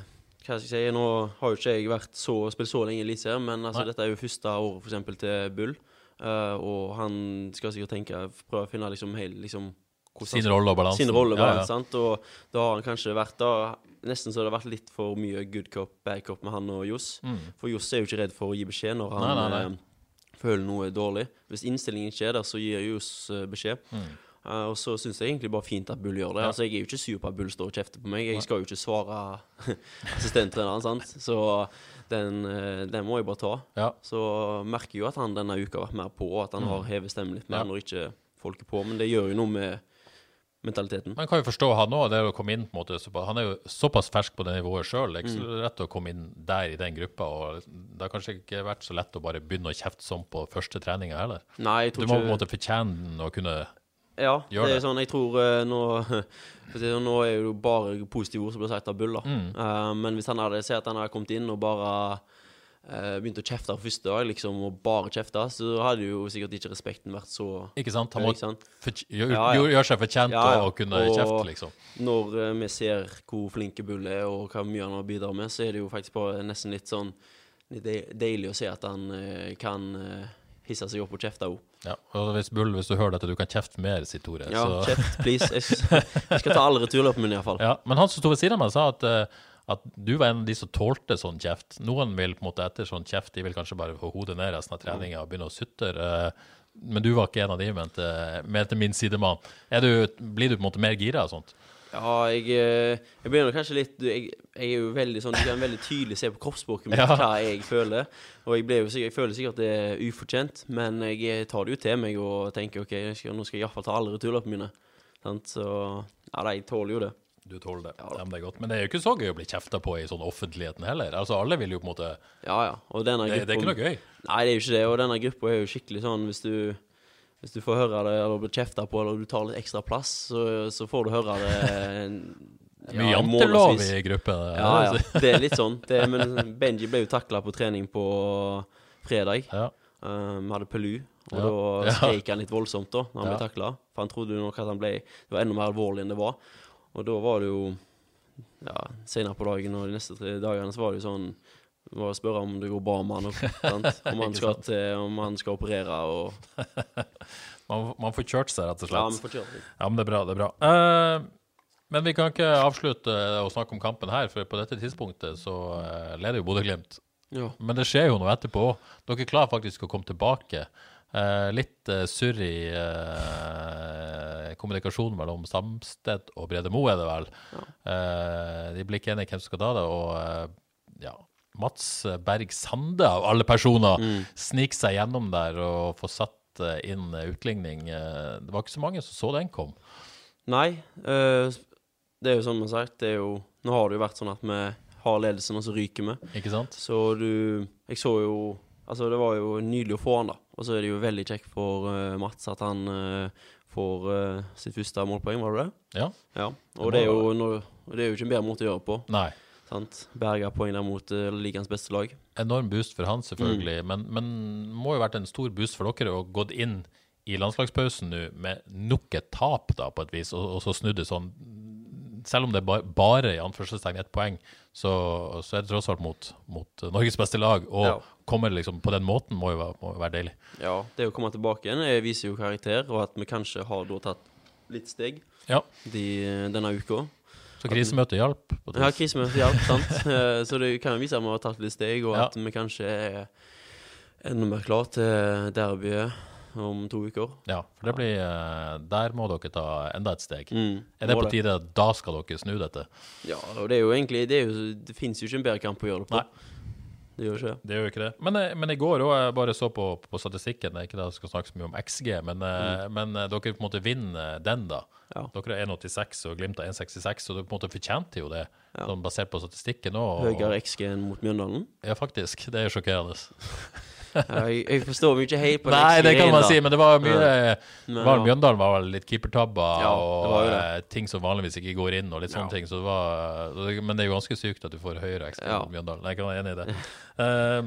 Hva skal jeg si Nå har jo ikke jeg vært så, spilt så lenge i Eliteserien, men altså, dette er jo første året for eksempel til Bull. Uh, og han skal sikkert tenke prøve å finne liksom helt liksom, Sin rolle og balansen. sin rolle. Ja, Ja, ja. sant? Og da har han kanskje vært da Nesten så det har vært litt for mye good cop, bad cop med han og Johs. For Johs er jo ikke redd for å gi beskjed når han Mm. Nei, nei, nei. eh, føler noe er dårlig. Hvis innstillingen ikke er der, så gir Johs beskjed. Mm. Eh, og så syns jeg egentlig bare fint at Bull gjør det. Altså, Jeg er jo ikke sur på at Bull står og kjefter på meg. Jeg skal jo ikke svare assistenttreneren, sant. Så den, eh, den må jeg bare ta. Ja. Så merker jeg jo at han denne uka har vært mer på, og at han har hevet stemmen litt mer Mm. Ja. når ikke folk er på. Men det gjør jo noe med mentaliteten. Man kan jo forstå han òg, det å komme inn på en måte Han er jo såpass fersk på det nivået sjøl. Det er ikke Mm. så lett å komme inn der i den gruppa. og Det har kanskje ikke vært så lett å bare begynne å kjefte sånn på første treninga heller. Nei, jeg tror Du må på en måte fortjene å kunne Ja, Gjør det er det. sånn, jeg tror eh, nå sånn, Nå er det jo bare positive ord som blir sagt av Bull, da. Mm. Uh, men hvis han hadde sett at han hadde kommet inn og bare uh, begynt å kjefte første dag, liksom, og bare kjefte, så hadde jo sikkert ikke respekten vært så Ikke sant? Han må ikke sant? fortj- gjør, Ja, ja. gjør- gjør seg fortjent Ja, ja. kunne Og- kjefte, liksom. Når vi ser hvor flinke Bull er, og hva mye han har bidratt med, så er det jo faktisk bare nesten litt sånn litt deilig å se at han kan hisse seg opp og kjefte òg. Ja. Og hvis Bull, hvis du hører dette, du kan kjefte mer, sier Tore. Ja, så- kjeft, please. Jeg, jeg skal ta alle returløpene mine, iallfall. Ja, men han som sto ved siden av meg, sa at, eh, at du var en av de som tålte sånn kjeft. Noen vil på en måte etter sånn kjeft, de vil kanskje bare få hodet ned resten av treninga og begynne å sutre. eh, Men du var ikke en av de, mente, mente min sidemann. Du, blir du på en måte mer gira og sånt? Ja, jeg, eh, jeg begynner kanskje litt jeg, jeg er jo veldig sånn Du kan veldig tydelig se på kroppsspråket mitt Ja. hva jeg føler. Og jeg, jo jeg føler sikkert det er ufortjent, men jeg tar det jo til meg og tenker OK, skal, nå skal jeg iallfall ta alle returløpene mine. Sant? Så ja, da, jeg tåler jo det. Du tåler det. Ja, Ja, men det er godt. Men det er jo ikke så gøy å bli kjefta på i sånn offentligheten heller. Altså, alle vil jo på en måte Ja, ja. Denne Det, det er ikke noe gøy. Nei, det er jo ikke det. Og denne gruppa er jo skikkelig sånn hvis du hvis du får høre det, eller blir kjefta på, eller du tar litt ekstra plass, så, så får du høre det er Mye ja, jantelov i gruppen. Ja, ja. Det er litt sånn. Det, men Benji ble jo takla på trening på fredag. Ja. Um, hadde Pelu, og Ja. da skrek han litt voldsomt da når han Ja. ble takla. For han trodde nok at han ble Det var enda mer alvorlig enn det var. Og da var det jo Ja, senere på dagen og de neste tre dagene så var det jo sånn det må spørre om det går bra med han. Om, han skal til, om han skal operere og Man, man får kjørt seg, rett og slett. Ja, man får kjørt seg. Ja, men det er bra. det er bra. Uh, Men vi kan ikke avslutte å snakke om kampen her, for på dette tidspunktet så uh, leder jo Bodø-Glimt. Ja. Men det skjer jo noe etterpå. Dere klarer faktisk å komme tilbake. Uh, litt uh, surr i uh, kommunikasjonen mellom Samsted og Brede Moe, er det vel. Eh, de blir ikke enige hvem som skal ta det. Og ja, Mats Berg Sande, av alle personer, sniker seg gjennom der og får satt eh, inn utligning. Eh, det var ikke så mange som så den kom. Nei, eh, det er jo som sagt, det er jo Nå har det jo vært sånn at vi har ledelsen, og så ryker vi. Ikke sant? Så du Jeg så jo Altså, det var jo nydelig å få han, da. Og så er det jo veldig kjekt for Mats at han får sitt første målpoeng, var det det? Ja. Ja. Og det er jo, det er jo ikke en bedre måte å gjøre det på. Nei. Sant? Berga poeng der mot uh, ligaens beste lag. enorm boost for han, selvfølgelig. Mm. Men, men må jo ha vært en stor boost for dere å gått inn i landslagspausen nå med nok et tap, da, på et vis, og, og så snudd det sånn. Selv om det er bare i anførselstegn ett poeng, så, så er det tross alt mot, mot Norges beste lag. Og Ja. kommer liksom på den måten må jo være, må jo være deilig. Ja, det å komme tilbake igjen jeg viser jo karakter, og at vi kanskje har da tatt litt steg Ja. de, denne uka. Så krisemøtet hjalp. Ja, krisemøtet hjalp, sant. Eh, Så det kan jo vise at vi har tatt litt steg, og Ja. at vi kanskje er enda mer klar til derbyet om to uker. Ja, for det blir eh, Der må dere ta enda et steg. Mm, Er det på tide at da skal dere snu dette? Ja, og det er jo egentlig Det, er jo, det fins jo ikke en bedre kamp å gjøre det på. Nei. Det gjør ikke det. Gjør ikke det. Men, eh, men i går òg, jeg bare så på, på statistikken, det er ikke det jeg skal snakke så mye om XG, men, mm. men eh, dere på en måte vinner den, da. Ja. Dere er 1,86 og Glimt har 1,66, så dere på en måte fortjente jo det, Ja. sånn basert på statistikken òg. Høyere XG enn mot Mjøndalen. Ja, faktisk. Det er sjokkerende. Ja, jeg, jeg forstår mye helt på Nei, det kan man si, men det var mye Men, var, ja. Mjøndalen var vel litt keepertabber Ja, og det. eh, ting som vanligvis ikke går inn, og litt sånne Ja. ting. Så det var, men det er jo ganske sykt at du får høyere XG Ja. Mjøndalen. Jeg kan være enig i det. Eh,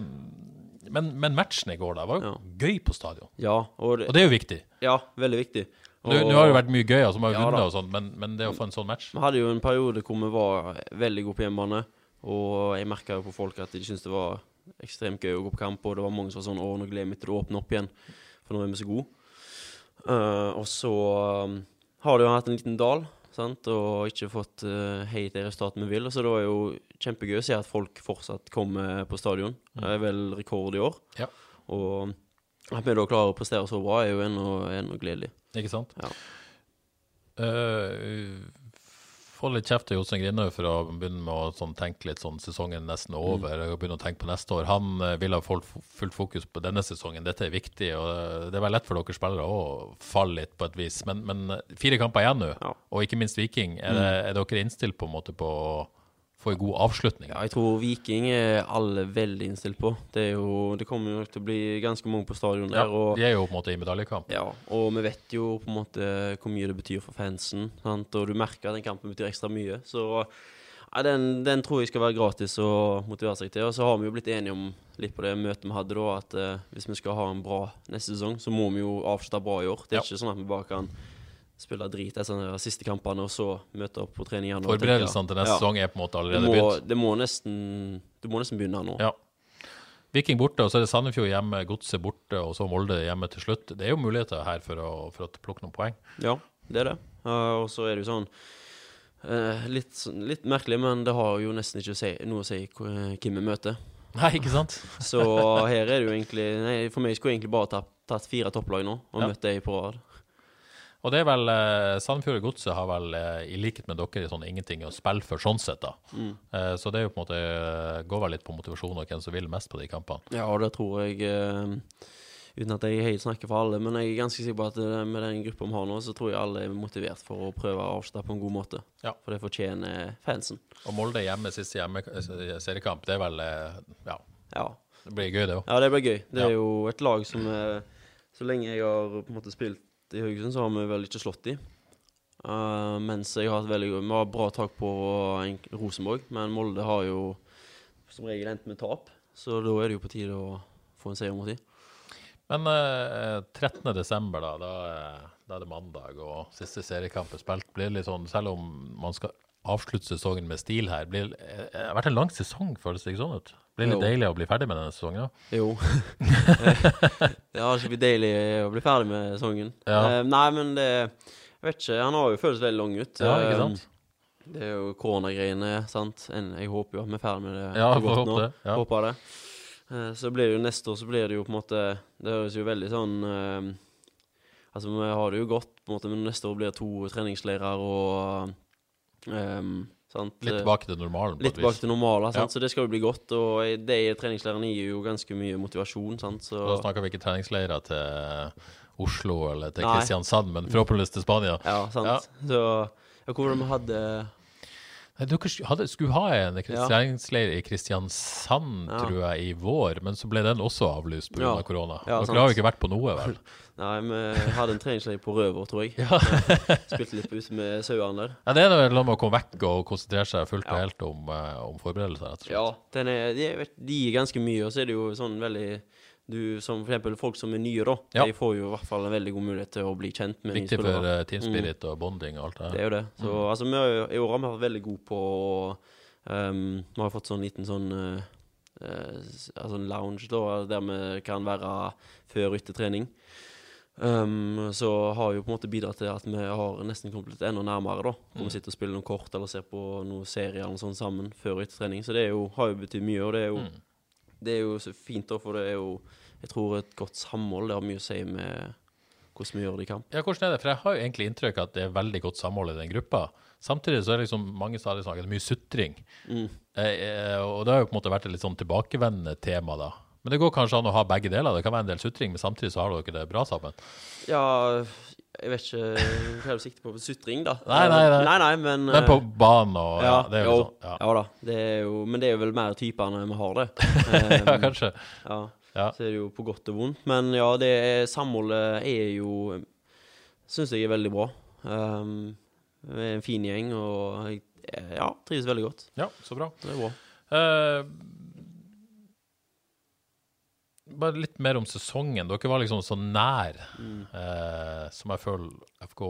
men, men matchen i går da var jo Ja. gøy på stadion. Ja, og det, Og det er jo viktig. ja, veldig viktig. Nå, har det vært mye gøy, altså, Ja, og sånt, men, men det å få en sånn match Vi hadde jo en periode hvor vi var veldig gode på hjemmebane. Og jeg merka jo på folk at de syntes det var ekstremt gøy å gå på kamp. Og det var mange som var sånn Å, nå gleder jeg meg til å åpne opp igjen, for nå er vi så gode. Uh, og så um, har det jo hatt en liten dal, sant, og ikke fått uh, helt det resultatet vi vil. Så det var jo kjempegøy å se at folk fortsatt kommer på stadion. Det er vel rekord i år. Ja. Og at vi da klarer å prestere så bra, er jo ennå ennå gledelig. Ikke sant? Ja. Eh, få litt kjeft av Jostein Grindhaug for å begynne med å sånn, tenke litt sånn sesongen er nesten over, og begynne å tenke på neste år. Han eh, vil ha fullt fokus på denne sesongen. Dette er viktig, og eh, det er vel lett for dere spillere å falle litt på et vis. Men, men eh, fire kamper igjen nå, Ja. og ikke minst Viking. Er, det, er dere innstilt på en måte på å få en god avslutning? Ja, jeg tror Viking er alle veldig innstilt på. Det, jo, det kommer jo til å bli ganske mange på stadion der. Og, de er jo på en måte i medaljekamp. ja, og vi vet jo på en måte hvor mye det betyr for fansen. Sant? Og du merker at den kampen betyr ekstra mye. Så ja, den, den tror jeg skal være gratis å motivere seg til. Og så har vi jo blitt enige om litt på det møtet vi hadde da, at eh, hvis vi skal ha en bra neste sesong, så må vi jo avslutte bra i år. Det er Ja. ikke sånn at vi bare kan spille drit etter de siste kampene og så møte opp på trening. Forberedelsene til neste Ja. sesong er på en måte allerede begynt. det må nesten Du må nesten begynne nå. Ja. Viking borte, og så er det Sandefjord hjemme, Godset borte, og så Molde hjemme til slutt. Det er jo muligheter her for å, for å plukke noen poeng. Ja, det er det. Uh, og så er det jo sånn uh, litt, sånn- litt merkelig, men det har jo nesten ikke si, noe å si hvem vi møter. Nei, ikke sant? Så her er det jo egentlig nei, For meg skulle jeg egentlig bare tatt, tatt fire topplag nå og Ja. møtt dem på rad. Og det er vel eh, Sandefjord Godset har vel, eh, i likhet med dere, sånn ingenting å spille for sånn sett, da. Mm. Eh, så det er jo på en måte eh, går vel litt på motivasjon og hvem som vil mest på de kampene. Ja, og det tror jeg eh, Uten at jeg helt snakker for alle, men jeg er ganske sikker på at eh, med den gruppa vi har nå, så tror jeg alle er motivert for å prøve å avslutte på en god måte. Ja. For det fortjener fansen. Og Molde hjemme, siste hjemme eh, seriekamp, det er vel eh, Ja, Ja. det blir gøy, det òg. Ja, det blir gøy. Det Ja. er jo et lag som er Så lenge jeg har på en måte spilt i Haugesund, så har vi vel ikke slått de. Uh, mens jeg har hatt veldig Vi har bra tak på Rosenborg, men Molde har jo som regel endt med tap. Så da er det jo på tide å få en seier mot de. Men eh, 13. desember, da, da, er- da er det mandag, og siste seriekamp er spilt. Blir litt sånn, selv om man skal avslutte sesongen med stil her, blir, eh, det har vært en lang sesong, føles det ikke sånn ut? Blir det litt Jo. deilig å bli ferdig med denne sesongen? da? Jo. det har ikke blitt deilig å bli ferdig med sesongen. Ja. Uh, nei, men det Jeg vet ikke. Han har jo føltes veldig lang ut. Ja, ikke sant? sant? Det er jo koronagreiene, sant. En, jeg håper jo at vi er ferdig med det Ja, godt håpe nå. det, ja. Håper det. Uh, Så blir det jo neste år så blir det jo på en måte Det høres jo veldig sånn eh, Altså, vi har det jo godt, på en måte, men neste år blir det to treningsleirer og ehm, sant? Litt tilbake til normalen. Litt tilbake til normalen, sant? Ja. så det skal jo bli godt. Og de treningsleirene gir jo ganske mye motivasjon, sant. Så Da snakker vi ikke treningsleirer til Oslo eller til Nei. Kristiansand, men forhåpentligvis til Spania. Ja, sant. Ja. Så ja, hvor var vi hadde Nei, Dere hadde, skulle ha en treningsleir i Kristiansand, tror jeg, i vår, men så ble den også avlyst pga. Av korona. Dere har jo ikke vært på noe, vel? Nei, vi hadde en treningsleir på Røver, tror jeg. Ja. Spilte litt ute med sauene der. ja, Det er noe med å komme vekk og konsentrere seg fullt og Ja. helt om, eh, om forberedelser, rett og slett. Ja, den er, de, er- de gir ganske mye, og så er det jo sånn veldig du, Som eksempel folk som er nye, da. Ja. De får jo i hvert fall en veldig god mulighet til å bli kjent med Viktig for eh, team spirit og bonding og alt det Det er jo det. Så Mm. altså, vi har i år har vi vært veldig gode på um, Vi har fått sånn liten sånn uh, uh, altså en lounge, da, der vi kan være før og etter trening. Um, så har jo på en måte bidratt til at vi har nesten kommet litt enda nærmere, da. Hvor Mm. vi sitter og spiller noen kort eller ser på noen serier eller noe sånt sammen før og etter trening. Så det jo, har jo betydd mye, og det er jo, Mm. det er jo så fint, da, for det er jo Jeg tror et godt samhold det har mye å si med hvordan vi gjør det i kamp. Ja, hvordan er det? For jeg har jo egentlig inntrykk av at det er veldig godt samhold i den gruppa. Samtidig så er det liksom mange stadig snakket mye sutring. Mm. Eh, eh, og det har jo på en måte vært et litt sånn tilbakevendende tema, da. Men det går kanskje an å ha begge deler. Det kan være en del sutring, men samtidig så har dere det bra sammen. Ja, jeg vet ikke hva du sikter på for sutring, da? Nei, nei, nei. nei, nei men, Men på eh, banen og Ja, det er jo jo, sånn. Ja, ja da. Det er jo, men det er jo vel mer typene vi har det. ja kanskje. ja. Ja. Så er det jo på godt og vondt. Men ja, det er, samholdet er jo Syns jeg er veldig bra. Um, vi er en fin gjeng, og jeg ja, trives veldig godt. ja, så bra. Det er bra. Eh, bare litt mer om sesongen. Dere var liksom så nær, eh, som jeg føler FK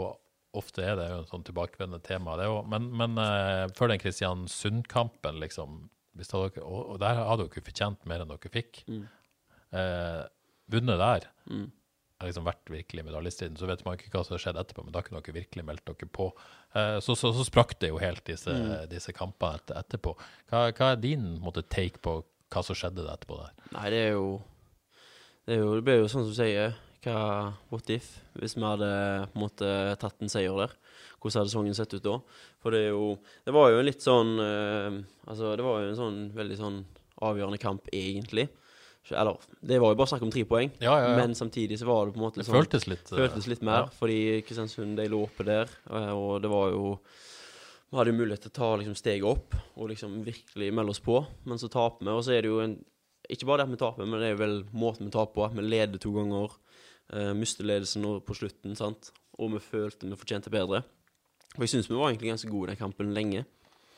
ofte er. Det er jo en sånn tilbakevendende tema. Det er men men eh, før den Kristiansund-kampen, liksom hadde, og, og der hadde dere fortjent mer enn dere fikk. Eh, vunnet der Mm. har liksom vært virkelig medaljestriden. Så vet man ikke hva som har skjedd etterpå, men da kunne dere virkelig meldt dere på. Eh, så, så, så sprakk det jo helt, disse, disse kampene etter, etterpå. Hva, hva er din måte, take på hva som skjedde etterpå der? Nei, det er jo Det, jo, det blir jo sånn som du sier. Hva, what if? Hvis vi hadde på en måte tatt en seier der. Hvordan hadde sesongen sett ut da? For det er jo Det var jo en litt sånn eh, Altså, det var jo en sånn veldig sånn avgjørende kamp, egentlig. Eller Det var jo bare snakk om tre poeng, Ja, ja, ja. men samtidig så var det på en måte Det sånn føltes litt eh, føltes litt mer, fordi Kristiansund de lå oppe der, eh, og det var jo Vi hadde jo mulighet til å ta liksom steget opp og liksom virkelig melde oss på, men så taper vi. Og så er det jo en Ikke bare det at vi taper, men det er vel måten vi taper på. At vi leder to ganger, uh, mister ledelsen på slutten, sant. Og vi følte vi fortjente bedre. Og jeg syns vi var egentlig ganske gode i den kampen lenge.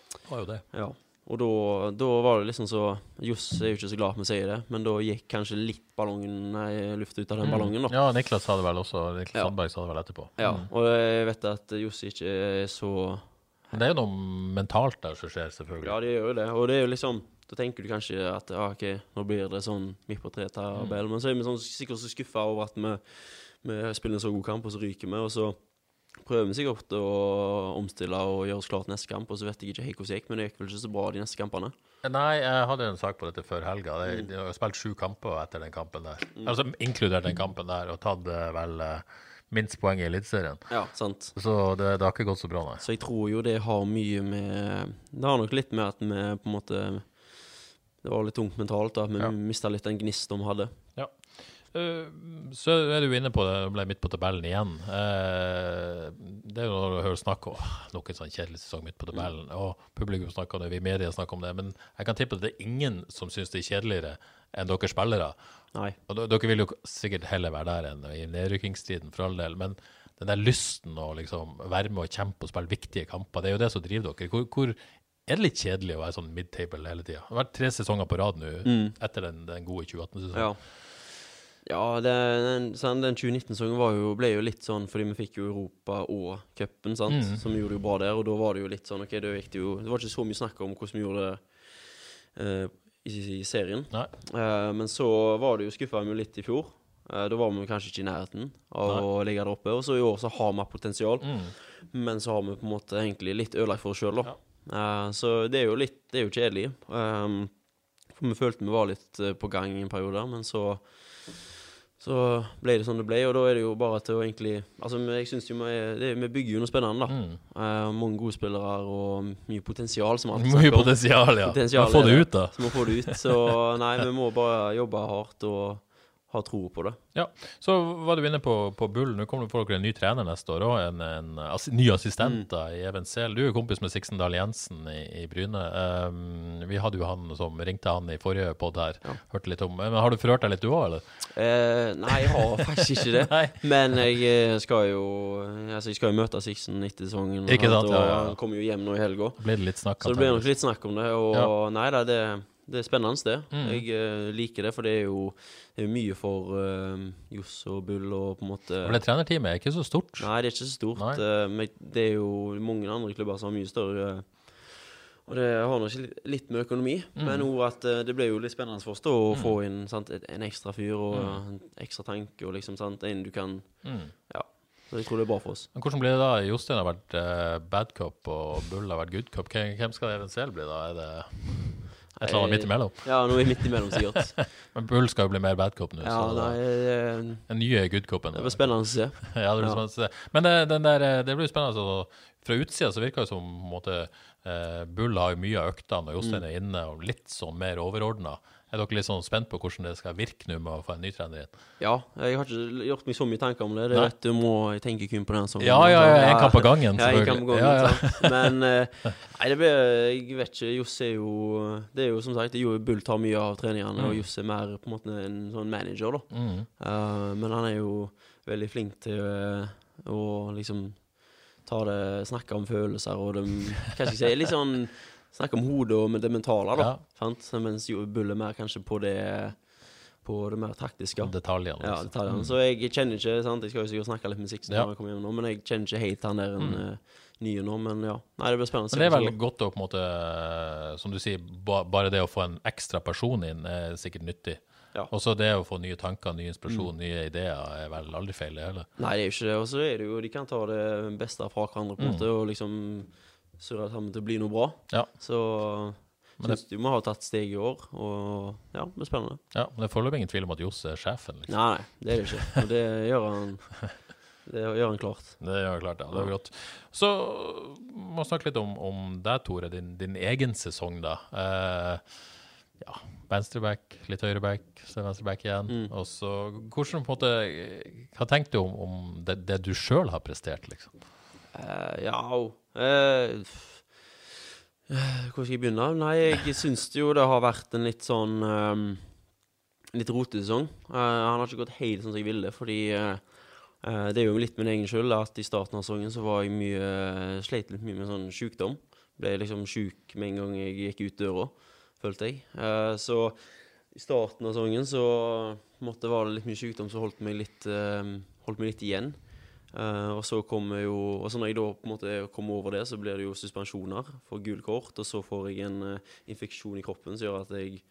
Det var jo det. Ja. Og da, da var det liksom så Johs er jo ikke så glad for å si det, men da gikk kanskje litt ballongen Nei, luft ut av den ballongen, da. Ja, Niklas sa det vel også. Niklas Ja. Sandberg sa det vel etterpå. Ja, Mm. og jeg vet at Johs ikke er så Men det er jo noe mentalt der som skjer, selvfølgelig. Ja, det gjør jo det. Og det er jo liksom Da tenker du kanskje at ja, OK, nå blir det sånn midt på tre-tabell, men så er vi sånn, sikkert så skuffa over at vi, vi spiller en så god kamp, og så ryker vi, og så prøver vi sikkert å omstille og gjøre oss klar til neste kamp, og så vet jeg ikke helt hvordan det gikk, men det gikk vel ikke så bra de neste kampene. Nei, jeg hadde en sak på dette før helga. De, de har spilt sju kamper etter den kampen der. Altså inkludert den kampen der, og tatt eh, vel eh, minst poeng i Eliteserien. Ja, sant. Så det, det har ikke gått så bra, nei. Så jeg tror jo det har mye med Det har nok litt med at vi på en måte Det var litt tungt mentalt, da. Vi Ja. mista litt den gnisten vi hadde. Ja. så er du inne på det, ble midt på tabellen igjen. Eh, det er jo når du hører snakk om noen sånn kjedelig sesong midt på tabellen, og publikum snakker om det, vi i media snakker om det, men jeg kan tippe at det er ingen som syns det er kjedeligere enn dere spillere. Nei. Og dere vil jo sikkert heller være der enn i nedrykkingstiden, for all del, men den der lysten å liksom være med og kjempe og spille viktige kamper, det er jo det som driver dere. Hvor, hvor er det litt kjedelig å være sånn mid-table hele tida? Det har vært tre sesonger på rad nå, etter den, den gode 2018-sesongen. Ja. Ja, det, den, sånn, den 2019-sesongen ble jo litt sånn fordi vi fikk jo Europa og cupen, sant, Mm. som gjorde det jo bra der. Og da var det jo litt sånn OK, da gikk det jo Det var ikke så mye snakk om hvordan vi gjorde det uh, i, i serien. Nei. Eh, men så var det jo skuffa vi jo litt i fjor. Uh, da var vi kanskje ikke i nærheten av å ligge der oppe. Og så i år så har vi potensial, men så har vi på en måte egentlig litt ødelagt for oss sjøl, da. Eh, så det er jo litt Det er jo kjedelig. Um, for vi følte vi var litt eh, på gang i en periode, men så så ble det sånn det ble, og da er det jo bare til å egentlig Altså, jeg synes jo vi, det, vi bygger jo noe spennende, da. Eh, mange gode spillere og mye potensial, som alt Mye potensial, ja. Potensial må Få det ut, da. Så må få det ut. Så nei, vi må bare jobbe hardt og ha tro på det. Ja, Så var du inne på, på Bull. Nå kommer det for dere en ny trener neste år òg. En, en assi- ny assistent da, i Even. Du er jo kompis med Siksendal Jensen i, i Bryne. Um, vi hadde jo han som ringte han i forrige pod her. Hørte litt om Men Har du forhørt deg litt du òg, eller? Eh, nei, jeg har faktisk ikke det. Men jeg eh, skal jo Altså, jeg skal jo møte Sixten etter sesongen. Ikke sant, og ja, ja. Han kommer jo hjem nå i helga. Så det blir nok litt snakk om det. Og Ja. nei da, det, det er spennende, det. Mm. Jeg eh, liker det, for det er jo det er mye for uh, Johs og Bull og på en måte For det trenerteamet er ikke så stort. Nei, det er ikke så stort. Eh, men det er jo mange andre klubber som har mye større Og det har nok litt- med økonomi, Mm. men òg at eh, det ble jo litt spennende for oss da å få inn sant, en ekstra fyr og Mm. en ekstra tanke og liksom sant, en du kan Mm. Ja. Så jeg tror det er bra for oss. Men hvordan blir det da? Jostein har vært uh, bad cop, og Bull har vært good cop. Hvem, hvem skal det eventuelt bli, da? Er det et eller annet midt imellom? Ja, nå er vi midt imellom, sikkert. Men Bull skal jo bli mer bad cop nå. Ja, så nei, det, den nye good copen. det blir spennende å se. Ja, det blir Ja. spennende å se. Men det, den der, eh, det blir spennende. Altså, fra utsida så virker det som måte, eh, Bull har mye av øktene, og Jostein er inne, og litt sånn mer overordna. Er dere litt sånn spent på hvordan det skal virke nå med å få en ny trener inn? Ja, jeg har ikke gjort meg så mye tanker om det. Det er rett, du må tenke kun på den som Ja, ja, ja, en kamp av gangen, Ja, en selvfølgelig. kamp av gangen, Ja, ja. Men eh, nei, det blir Jeg vet ikke. Johs er jo Det er jo som sagt det jo Bull tar mye av treningene, og Johs er mer på en måte en sånn manager, da. Mm. Uh, men han er jo veldig flink til eh, å liksom ta det Snakke om følelser og det Hva skal jeg si? Litt sånn Snakke om hodet og det mentale, da. Ja. Mens jo Bull er mer kanskje på det På det mer taktiske. Detaljene. Ja, liksom. detaljene. Så jeg kjenner ikke sant? Jeg skal jo sikkert snakke litt Sixten Ja. jeg kommer hjem nå, men jeg kjenner ikke helt han der en, mm. nye nå. Men ja, nei, det blir spennende. Men det er veldig vel godt å på en måte, som du sier, ba, bare det å få en ekstra person inn er sikkert nyttig. Ja. Og så det å få nye tanker, ny inspirasjon, nye ideer er vel aldri feil, det heller. Nei, det er jo ikke det. Og så er det jo De kan ta det beste fra hverandre på en måte og liksom surre sammen til å bli noe bra. Ja. Så Men synes du må ha tatt steg i år, og ja, det blir spennende. Ja, men det er foreløpig ingen tvil om at Johs er sjefen. liksom. Nei, nei, det er det ikke. Og det gjør han Det gjør han klart. Det gjør han klart, ja. Det er godt. Så må vi snakke litt om, om deg, Tore. Din, din egen sesong, da. Eh, ja, venstreback, litt høyreback, så venstreback igjen. Mm. Og så hvordan på en måte Hva tenker du om, om det, det du sjøl har prestert, liksom? Eh, ja. Eh, eh, hvor skal jeg begynne? Nei, jeg syns jo det har vært en litt sånn um, Litt rotete sesong. Han har ikke gått helt sånn som jeg ville, fordi det er jo litt min egen skyld at i starten av sesongen så var jeg mye Sleit litt mye med sånn sjukdom. Ble liksom sjuk med en gang jeg gikk ut døra, følte jeg. Så i starten av sesongen så måtte, det litt mye sykdom som holdt meg litt, eh, holdt meg litt igjen. Eh, og så kommer jo Og når jeg da på en måte kommer over det, så blir det jo suspensjoner for gul kort, og så får jeg en uh, infeksjon i kroppen som gjør at jeg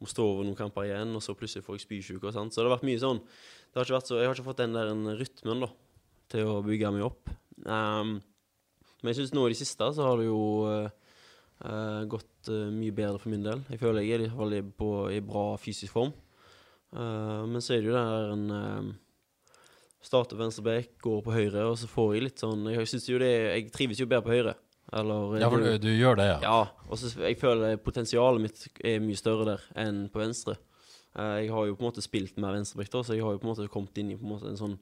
må stå over noen kamper igjen, og så plutselig får jeg spysjuke og sånt. Så det har vært mye sånn det har ikke vært så, Jeg har ikke fått den der en rytmen da til å bygge meg opp. Um, men jeg syns nå i det siste så har det jo uh, gått mye bedre for min del. Jeg føler jeg er i hvert fall i- bra fysisk form. Men så er det jo der en uh, venstre back, går på høyre, og så får jeg litt sånn Jeg synes jo det Jeg trives jo bedre på høyre. Eller Ja, for du, du gjør det, ja. ja, og så jeg føler potensialet mitt er mye større der enn på venstre. Eh, jeg har jo på en måte spilt mer venstreback, så jeg har jo på en måte kommet inn i på en en sånn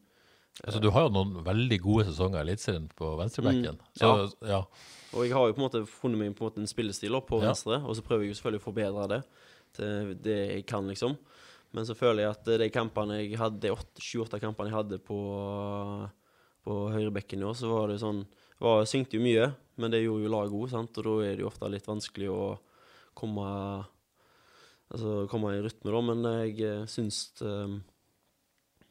Altså, du har jo noen veldig gode sesonger i Eliteserien på venstrebacken. Mm, ja. ja. Og jeg har jo på en måte funnet meg på en måte en spillestil på Ja. venstre, og så prøver jeg jo selvfølgelig å forbedre det til det jeg kan, liksom. Men så føler jeg at de kampene jeg hadde, de åtte- sju-åtte kampene jeg hadde på, på høyrebekken i år, så var det sånn var, synkte jo mye, men det gjorde jo laget sant, og da er det jo ofte litt vanskelig å komme Altså komme i rytme, da, men jeg eh, syns det,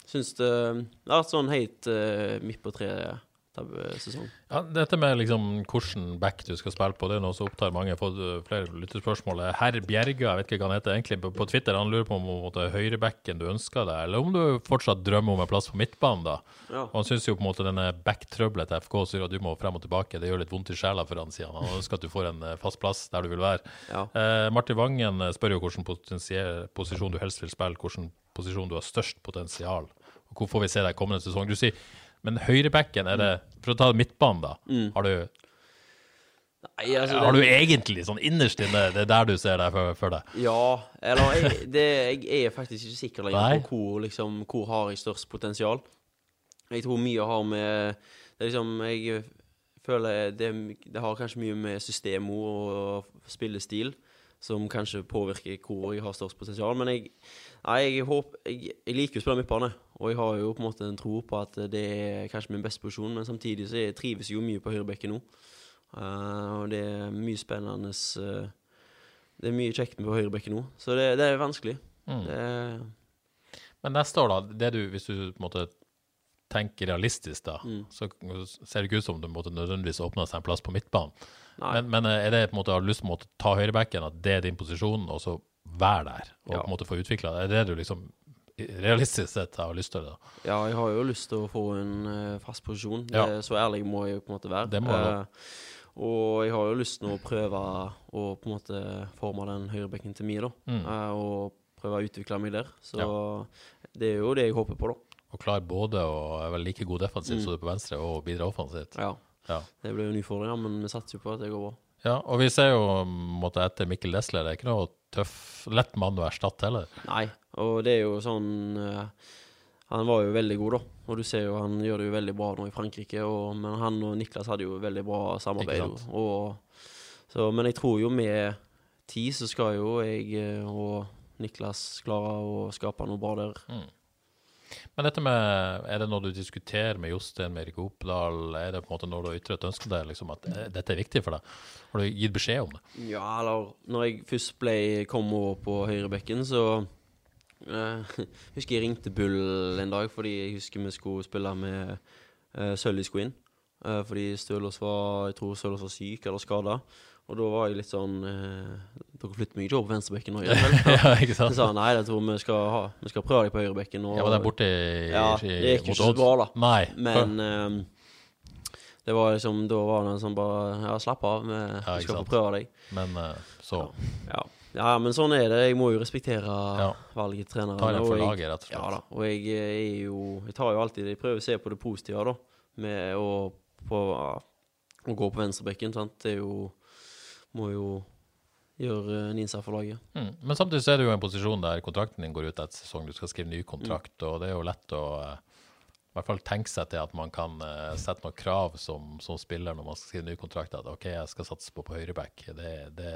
Syns det det har vært sånn helt eh, midt på treet sesong. Ja, dette med liksom hvordan back du skal spille på, det er noe som opptar mange. Jeg har fått uh, flere lyttespørsmål. Herr Bjerga, jeg vet ikke hva han heter egentlig, på, Twitter, han lurer på om det er høyrebacken du ønsker deg, eller om du fortsatt drømmer om en plass på midtbanen, da. Ja. Og han syns jo på en måte denne backtrøbbelet til FK sier at du må frem og tilbake. Det gjør litt vondt i sjela for han, sier han. Han ønsker at du får en eh, fast plass der du vil være. Ja. Eh, Martin Vangen eh, spør jo hvilken posisjon du helst vil spille, hvilken posisjon du har størst potensial. Og hvor får vi se deg kommende sesong? Du sier, men høyrebacken, er det For å ta midtbanen, da. Har du Nei, altså, har du egentlig sånn innerst inne, det er der du ser deg for, for deg? Ja, eller jeg, det, jeg er faktisk ikke sikker lenger på hvor, liksom, hvor har jeg størst potensial. Jeg tror mye har med det er liksom, Jeg føler det, det har kanskje mye med system og spillestil som kanskje påvirker hvor jeg har størst potensial. Men jeg, nei, jeg, håper, jeg, jeg liker å spille midtbane, og jeg har jo på en måte en tro på at det er kanskje min beste posisjon. Men samtidig så jeg trives jo mye på høyrebekken nå. Uh, og det er mye spennende uh, Det er mye kjekt med på høyrebekken nå, så det, det er vanskelig. Mm. Det er, Men neste år, da, det du, hvis du på en måte tenker realistisk, da, Mm. så ser det ikke ut som det måtte nødvendigvis åpner seg en plass på midtbanen. Men, men er det på en måte, har lyst til å ta høyrebacken, at det er din posisjon, og så være der, og Ja. på en måte få utvikla det? Er det du liksom realistisk sett har lyst til? det da? ja, jeg har jo lyst til å få en eh, fast posisjon. Det, Ja. Så ærlig må jeg på en måte være. Det må jeg da. Eh, og jeg har jo lyst til å prøve å på en måte forme den høyrebekken til meg, da. Mm. Eh, og prøve å utvikle meg der. Så det er jo det jeg håper på, da. Og klar både å være like god defensivt Mm. som du er på venstre, og bidra offensivt? Ja. Ja. Det blir jo en utfordring, ja, men vi satser jo på at det går bra. Ja, og vi ser jo måtte etter Mikkel Desler, det er ikke noe tøff, lett mann å erstatte heller. Nei, og det er jo sånn uh, Han var jo veldig god, da. Og du ser jo han gjør det jo veldig bra nå i Frankrike. Og, men han og Niklas hadde jo veldig bra samarbeid. Og, så, men jeg tror jo med tid så skal jo jeg eh, og Niklas klare å skape noe bra der. Men dette med, er det når du diskuterer med Jostein, med Erik Opedal, Er det på en måte når du har ytret et ønske deg, liksom, at eh, dette er viktig for deg? Har du gitt beskjed om det? Ja, eller når jeg først ble, kom over på høyrebekken, så uh, husker jeg ringte Bull en dag, fordi jeg husker vi skulle spille med uh, Sølvi skulle. Eh, fordi Stølås var jeg tror Stølås var syk eller skada. Og da var jeg litt sånn eh, Dere flytter meg ikke over på venstrebekken nå? ja, ikke Så sant? sa han nei, jeg tror vi skal, ha, vi skal prøve deg på høyrebekken. og- ja, var der borte i, Ja, det gikk jo ikke så bra, da. Nei. Men ehm, det var liksom, da var det sånn bare Ja, slapp av, vi, Ja, vi skal få prøve deg. Men eh, så Ja. ja, men sånn er det. Jeg må jo respektere Ja. valget treneren. Ta en for laget, rett og slett. Ja da. Og jeg er jo Jeg tar jo alltid Jeg prøver å se på det positive, da. Med å på, å gå på venstrebekken. Sant. Det er jo Må jo gjøre en innsats for laget. Mm. Men samtidig så er det jo en posisjon der kontrakten din går ut etter sesong. Du skal skrive ny kontrakt, Mm. og det er jo lett å eh, i hvert fall tenke seg til at man kan uh, sette noen krav som, som spiller når man skal skrive ny kontrakt. At OK, jeg skal satse på på høyreback. Det, det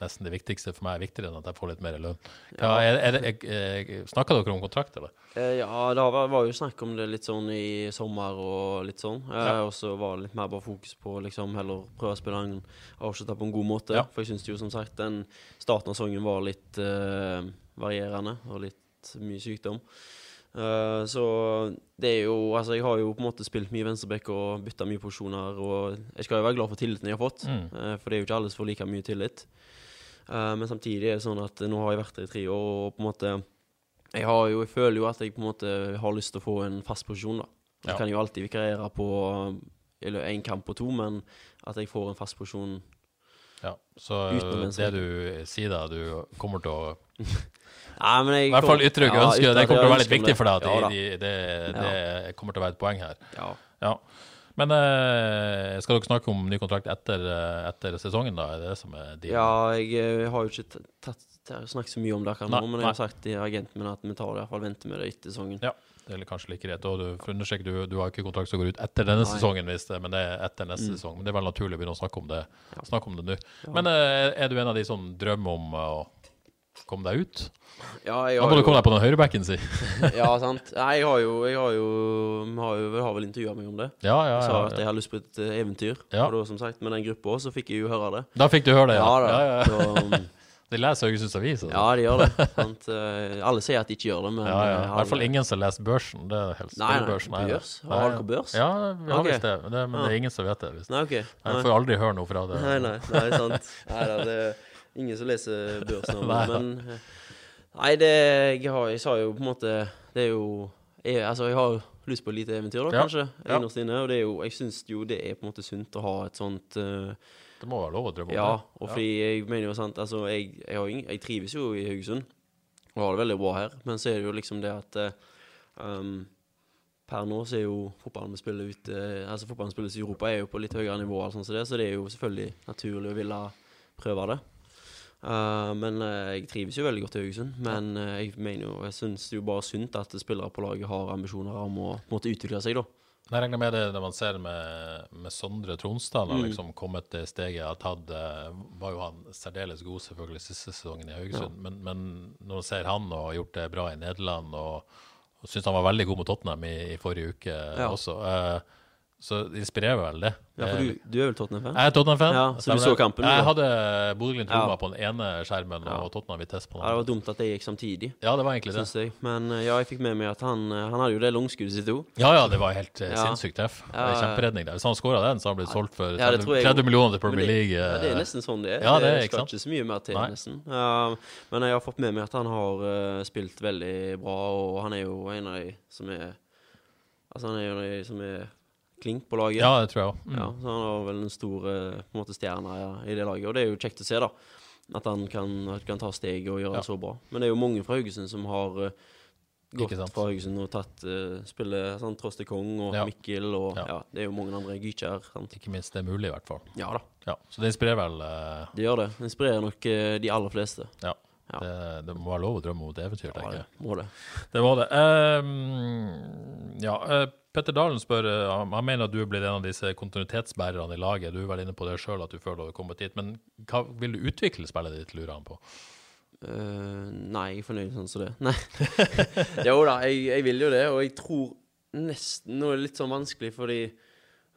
nesten det viktigste for meg, er viktigere enn at jeg får litt mer lønn. Ja, er, er er, jeg, Snakka dere om kontrakt, eller? Eh, ja, det var, var jo snakk om det litt sånn i sommer og litt sånn. Eh, Ja. Og så var det litt mer bare fokus på liksom heller prøve å spille en avslutta på en god måte. Ja. For jeg syns jo som sagt den starten av sangen var litt uh, varierende og litt mye sykdom. Uh, så det er jo Altså, jeg har jo på en måte spilt mye venstreback og bytta mye posisjoner, og jeg skal jo være glad for tilliten jeg har fått, Mm. uh, for det er jo ikke alle som får like mye tillit. Eh, men samtidig er det sånn at nå har jeg vært der i tre år, og på en måte jeg, har jo, jeg føler jo at jeg på en måte har lyst til å få en fast posisjon, da. Jeg Ja. kan jo alltid vikariere på eller en kamp og to, men at jeg får en fast posisjon Ja. Så det du sier da, du kommer til å Nei, men jeg I hvert fall ytre Ja, ønske. Det kommer til å være litt viktig for deg. At Ja da. de, de, det, det kommer til å være et poeng her. Ja. Ja. Men eh, skal dere snakke om ny kontrakt etter, eh, etter sesongen, da? Er det det som er din ja, jeg eh, har jo ikke tatt, tatt, snakket så mye om det akkurat nå, men jeg har sagt til agenten min at vi tar det i hvert fall venter med det etter sesongen. Ja, det er kanskje like greit. Og du, for undersøk, du, du har ikke kontrakt som går ut etter denne Nei. sesongen, hvis det, men det er etter neste Mm. sesong. Men det er vel naturlig å begynne å snakke om det Ja. Snakke om det nå. Ja. Men eh, er du en av de som drømmer om å komme deg ut? Ja, jeg Da har må du komme deg på den høyrebacken, si. Ja, sant. Nei, jeg har jo Jeg har jo Vi har, jo, har vel intervjua meg om det. Ja, ja, ja, Jeg sa at jeg har lyst på et eh, eventyr. Ja. Og da, som sagt, med den gruppa så fikk jeg jo høre det. Da fikk du høre det, ja. Ja da. ja, ja. Så, um, De leser Haugesunds Avis. Altså. Ja, de gjør det. sant? Eh, Alle sier at de ikke gjør det, men Ja, ja. eh, I hvert fall ingen som leser børsen. Det er helst Nei, nei, børsen, Nei, børs? nei. Har dere børs? Ja, vi har okay. visst det, men det, men det er ingen som vet det. Visst. Nei, OK. Jeg får aldri høre noe fra det. nei, nei, nei sant. Nei da, det ingen som leser børsen. Nei. men eh, Nei, det jeg, har, jeg sa jo på en måte Det er jo jeg, Altså, jeg har lyst på et lite eventyr, da, Ja, kanskje. ja. Innerst inne. Og det er jo Jeg syns jo det er på en måte sunt å ha et sånt uh, Det må være lov å drømme om Ja, det. og fordi jeg mener jo sant Altså, jeg, jeg, har ingen, jeg trives jo i Haugesund og har det veldig bra her, men så er det jo liksom det at uh, um, Per nå så er jo fotballen vi spiller ute Altså fotballen spilles i Europa er jo på litt høyere nivå, og sånn som det, så det er jo selvfølgelig naturlig å ville prøve det. Uh, men uh, jeg trives jo veldig godt i Haugesund. Men uh, jeg mener jo Jeg syns det er jo bare sunt at spillere på laget har ambisjoner om å måte utvikle seg, da. Jeg regner med det når man ser med, med Sondre Tronstad, Mm. har liksom kommet til steget har tatt eh, Var jo han særdeles god selvfølgelig siste sesongen i Haugesund, men, men når man ser han og har gjort det bra i Nederland, og, og syns han var veldig god mot Tottenham i, i forrige uke Ja. også, eh, så det inspirerer vel det. Ja, for du, du er vel Tottenham-fan? Jeg er Tottenham-fan. Ja, så du så kampen, Jeg hadde Bodø-Glimt Ja. På den ene skjermen Ja. og Tottenham Vitesse på den Ja, det var dumt at det gikk samtidig. Ja, det var egentlig det. Jeg. Men eh, ja, jeg fikk med meg at han, eh, han hadde jo det langskuddet sitt òg. Ja, ja, det var helt eh, Ja. sinnssykt treff. Det Ja, er. Kjemperedning der. Hvis han skåra den, så hadde han blitt solgt for Ja, 30, 30 millioner til Premier det- League. Ja, det er nesten sånn det er. Ja, det er, det ikke skal ikke så mye mer til, Nei. nesten. Ja, men jeg har fått med meg at han har uh, spilt veldig bra, og han er jo en av de som er Altså, han er jo en av de som er klink på laget. Ja, det tror jeg òg. Ja, så han har vel en stor eh, på en måte stjerne ja, i det laget, og det er jo kjekt å se, da. At han kan, at kan ta steg og gjøre det så bra. Men det er jo mange fra Haugesund som har uh, gått fra Haugesund og tatt uh, spillet sånn Tross til Kong og Ja. Mikkel og Ja. ja. det er jo mange andre. Gytkjær. Ikke minst det er mulig, i hvert fall. Ja da, Ja, så det inspirerer vel uh... det gjør det. Det inspirerer nok uh, de aller fleste. Ja. Ja. Det, det må være lov å drømme om et eventyr, tenker det jeg. må det. Det må det. Um, ja, eh, Petter Dalen spør eh, Han mener at du er blitt en av disse kontinuitetsbærerne i laget. Du er vel inne på det sjøl, at du føler du har kommet dit. Men hva vil du utvikle spillet ditt, lurer han på? Uh, nei, jeg er fornøyd sånn som det. Nei. jo da, jeg, jeg vil jo det, og jeg tror nesten Nå er det litt sånn vanskelig, fordi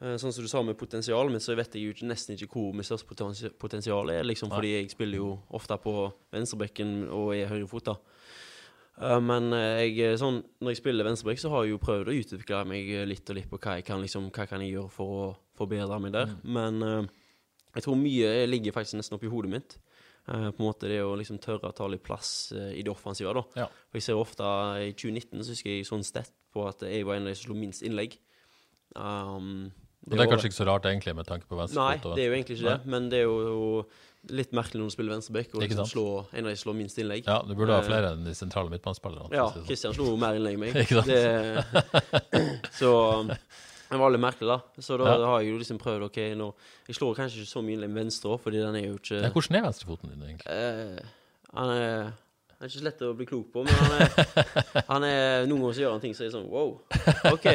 Sånn som du sa med potensialet mitt, så vet jeg jo ikke, nesten ikke hvor mitt største potensial er. Liksom, fordi jeg spiller jo ofte på venstrebekken og er høyrefota. da. men eh, jeg, sånn, når jeg spiller venstrebekk, så har jeg jo prøvd å utvikle meg litt og litt på hva jeg kan, liksom, hva kan jeg gjøre for å forbedre meg der. Men eh, jeg tror mye ligger faktisk nesten oppi hodet mitt. Eh, på en måte det å liksom tørre å ta litt plass eh, i det offensive. da. Ja. Og jeg ser ofte I 2019 så husker jeg sånn stett på at jeg var en av de som slo minst innlegg. Um, Og det er kanskje ikke så rart, egentlig, med tanke på Nei, venstrefot. og det er jo egentlig ikke det. Men det er jo litt merkelig når du spiller venstreback og liksom sant? slå, en av de slår minst innlegg. Ja, du burde ha Eh, flere enn de sentrale midtbanespillerne. Ja, det sånn. Kristian slo mer innlegg enn meg. Ikke sant? Det, så det var litt merkelig, da. Så da Ja. har jeg jo liksom prøvd OK, nå Jeg slår kanskje ikke så mye innlegg med venstre òg, fordi den er jo ikke Ja, hvordan er venstrefoten din, egentlig? Eh, han er han er ikke så lett å bli klok på, men han er, han er Noen ganger så gjør han ting så er sånn wow, OK.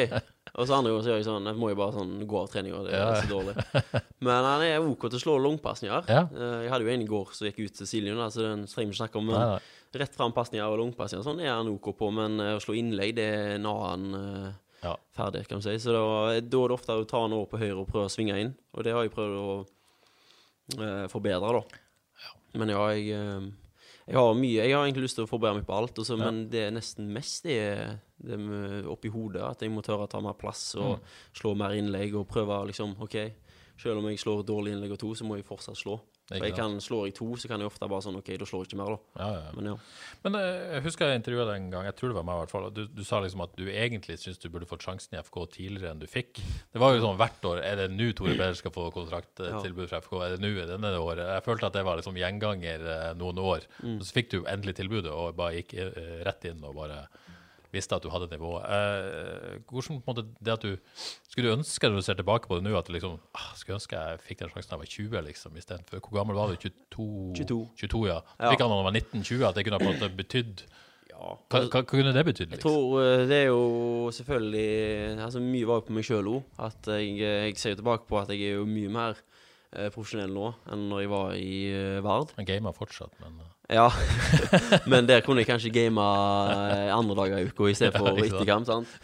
Og så andre ganger så gjør jeg sånn Jeg må jo bare sånn gå av treninga, det er Ja. så dårlig. Men han er OK til å slå langpasninger. Ja. Eh, jeg hadde jo en i går som gikk ut til Siljen, så den trenger vi ikke snakke om. Men Nei, nei. rett fram pasninger og langpasninger sånn er han OK på, men eh, å slå innlegg, det er en annen eh, Ja. ferdig, kan du si. Så da, da er det ofte å ta han over på høyre og prøve å svinge inn, og det har jeg prøvd å eh, forbedre, da. Men ja, jeg, eh, jeg har mye Jeg har egentlig lyst til å forberede meg på alt, også, men det er nesten mest det, det oppi hodet. At jeg må tørre å ta mer plass og Mm. slå mer innlegg og prøve liksom OK, selv om jeg slår dårlig innlegg og to, så må jeg fortsatt slå. Ikke jeg kan slår jeg to, så kan jeg ofte bare sånn OK, da slår jeg ikke mer, da. Ja, ja. Men ja. Men eh, jeg husker jeg intervjua deg en gang, jeg tror det var meg i hvert fall. Du, du sa liksom at du egentlig syns du burde fått sjansen i FK tidligere enn du fikk. Det var jo sånn hvert år. Er det nå Tore Peder skal få kontrakttilbud fra FK? Er det nå i denne året? Jeg følte at det var liksom gjenganger eh, noen år. Mm. så fikk du endelig tilbudet og bare gikk eh, rett inn og bare visste at du hadde nivået. Eh, hvordan på en måte det at du Skulle du ønske når du ser tilbake på det nå, at du liksom ah, Skulle ønske jeg fikk den sjansen da jeg var 20, liksom, istedenfor Hvor gammel var du? 22? 22. 22 ja. Ja. Fikk han da han var 19-20, at det kunne på en måte betydd ja. hva, hva, kunne det betydd? Jeg Liksom? tror eh, det er jo selvfølgelig Altså Mye var jo på meg sjøl òg. Jeg, jeg ser jo tilbake på at jeg er jo mye mer eh, profesjonell nå enn når jeg var i eh, Vard. Han gamer fortsatt, men eh, Ja, men der kunne jeg kanskje game eh, andre dager i uka i stedet for Ja, ikke sant.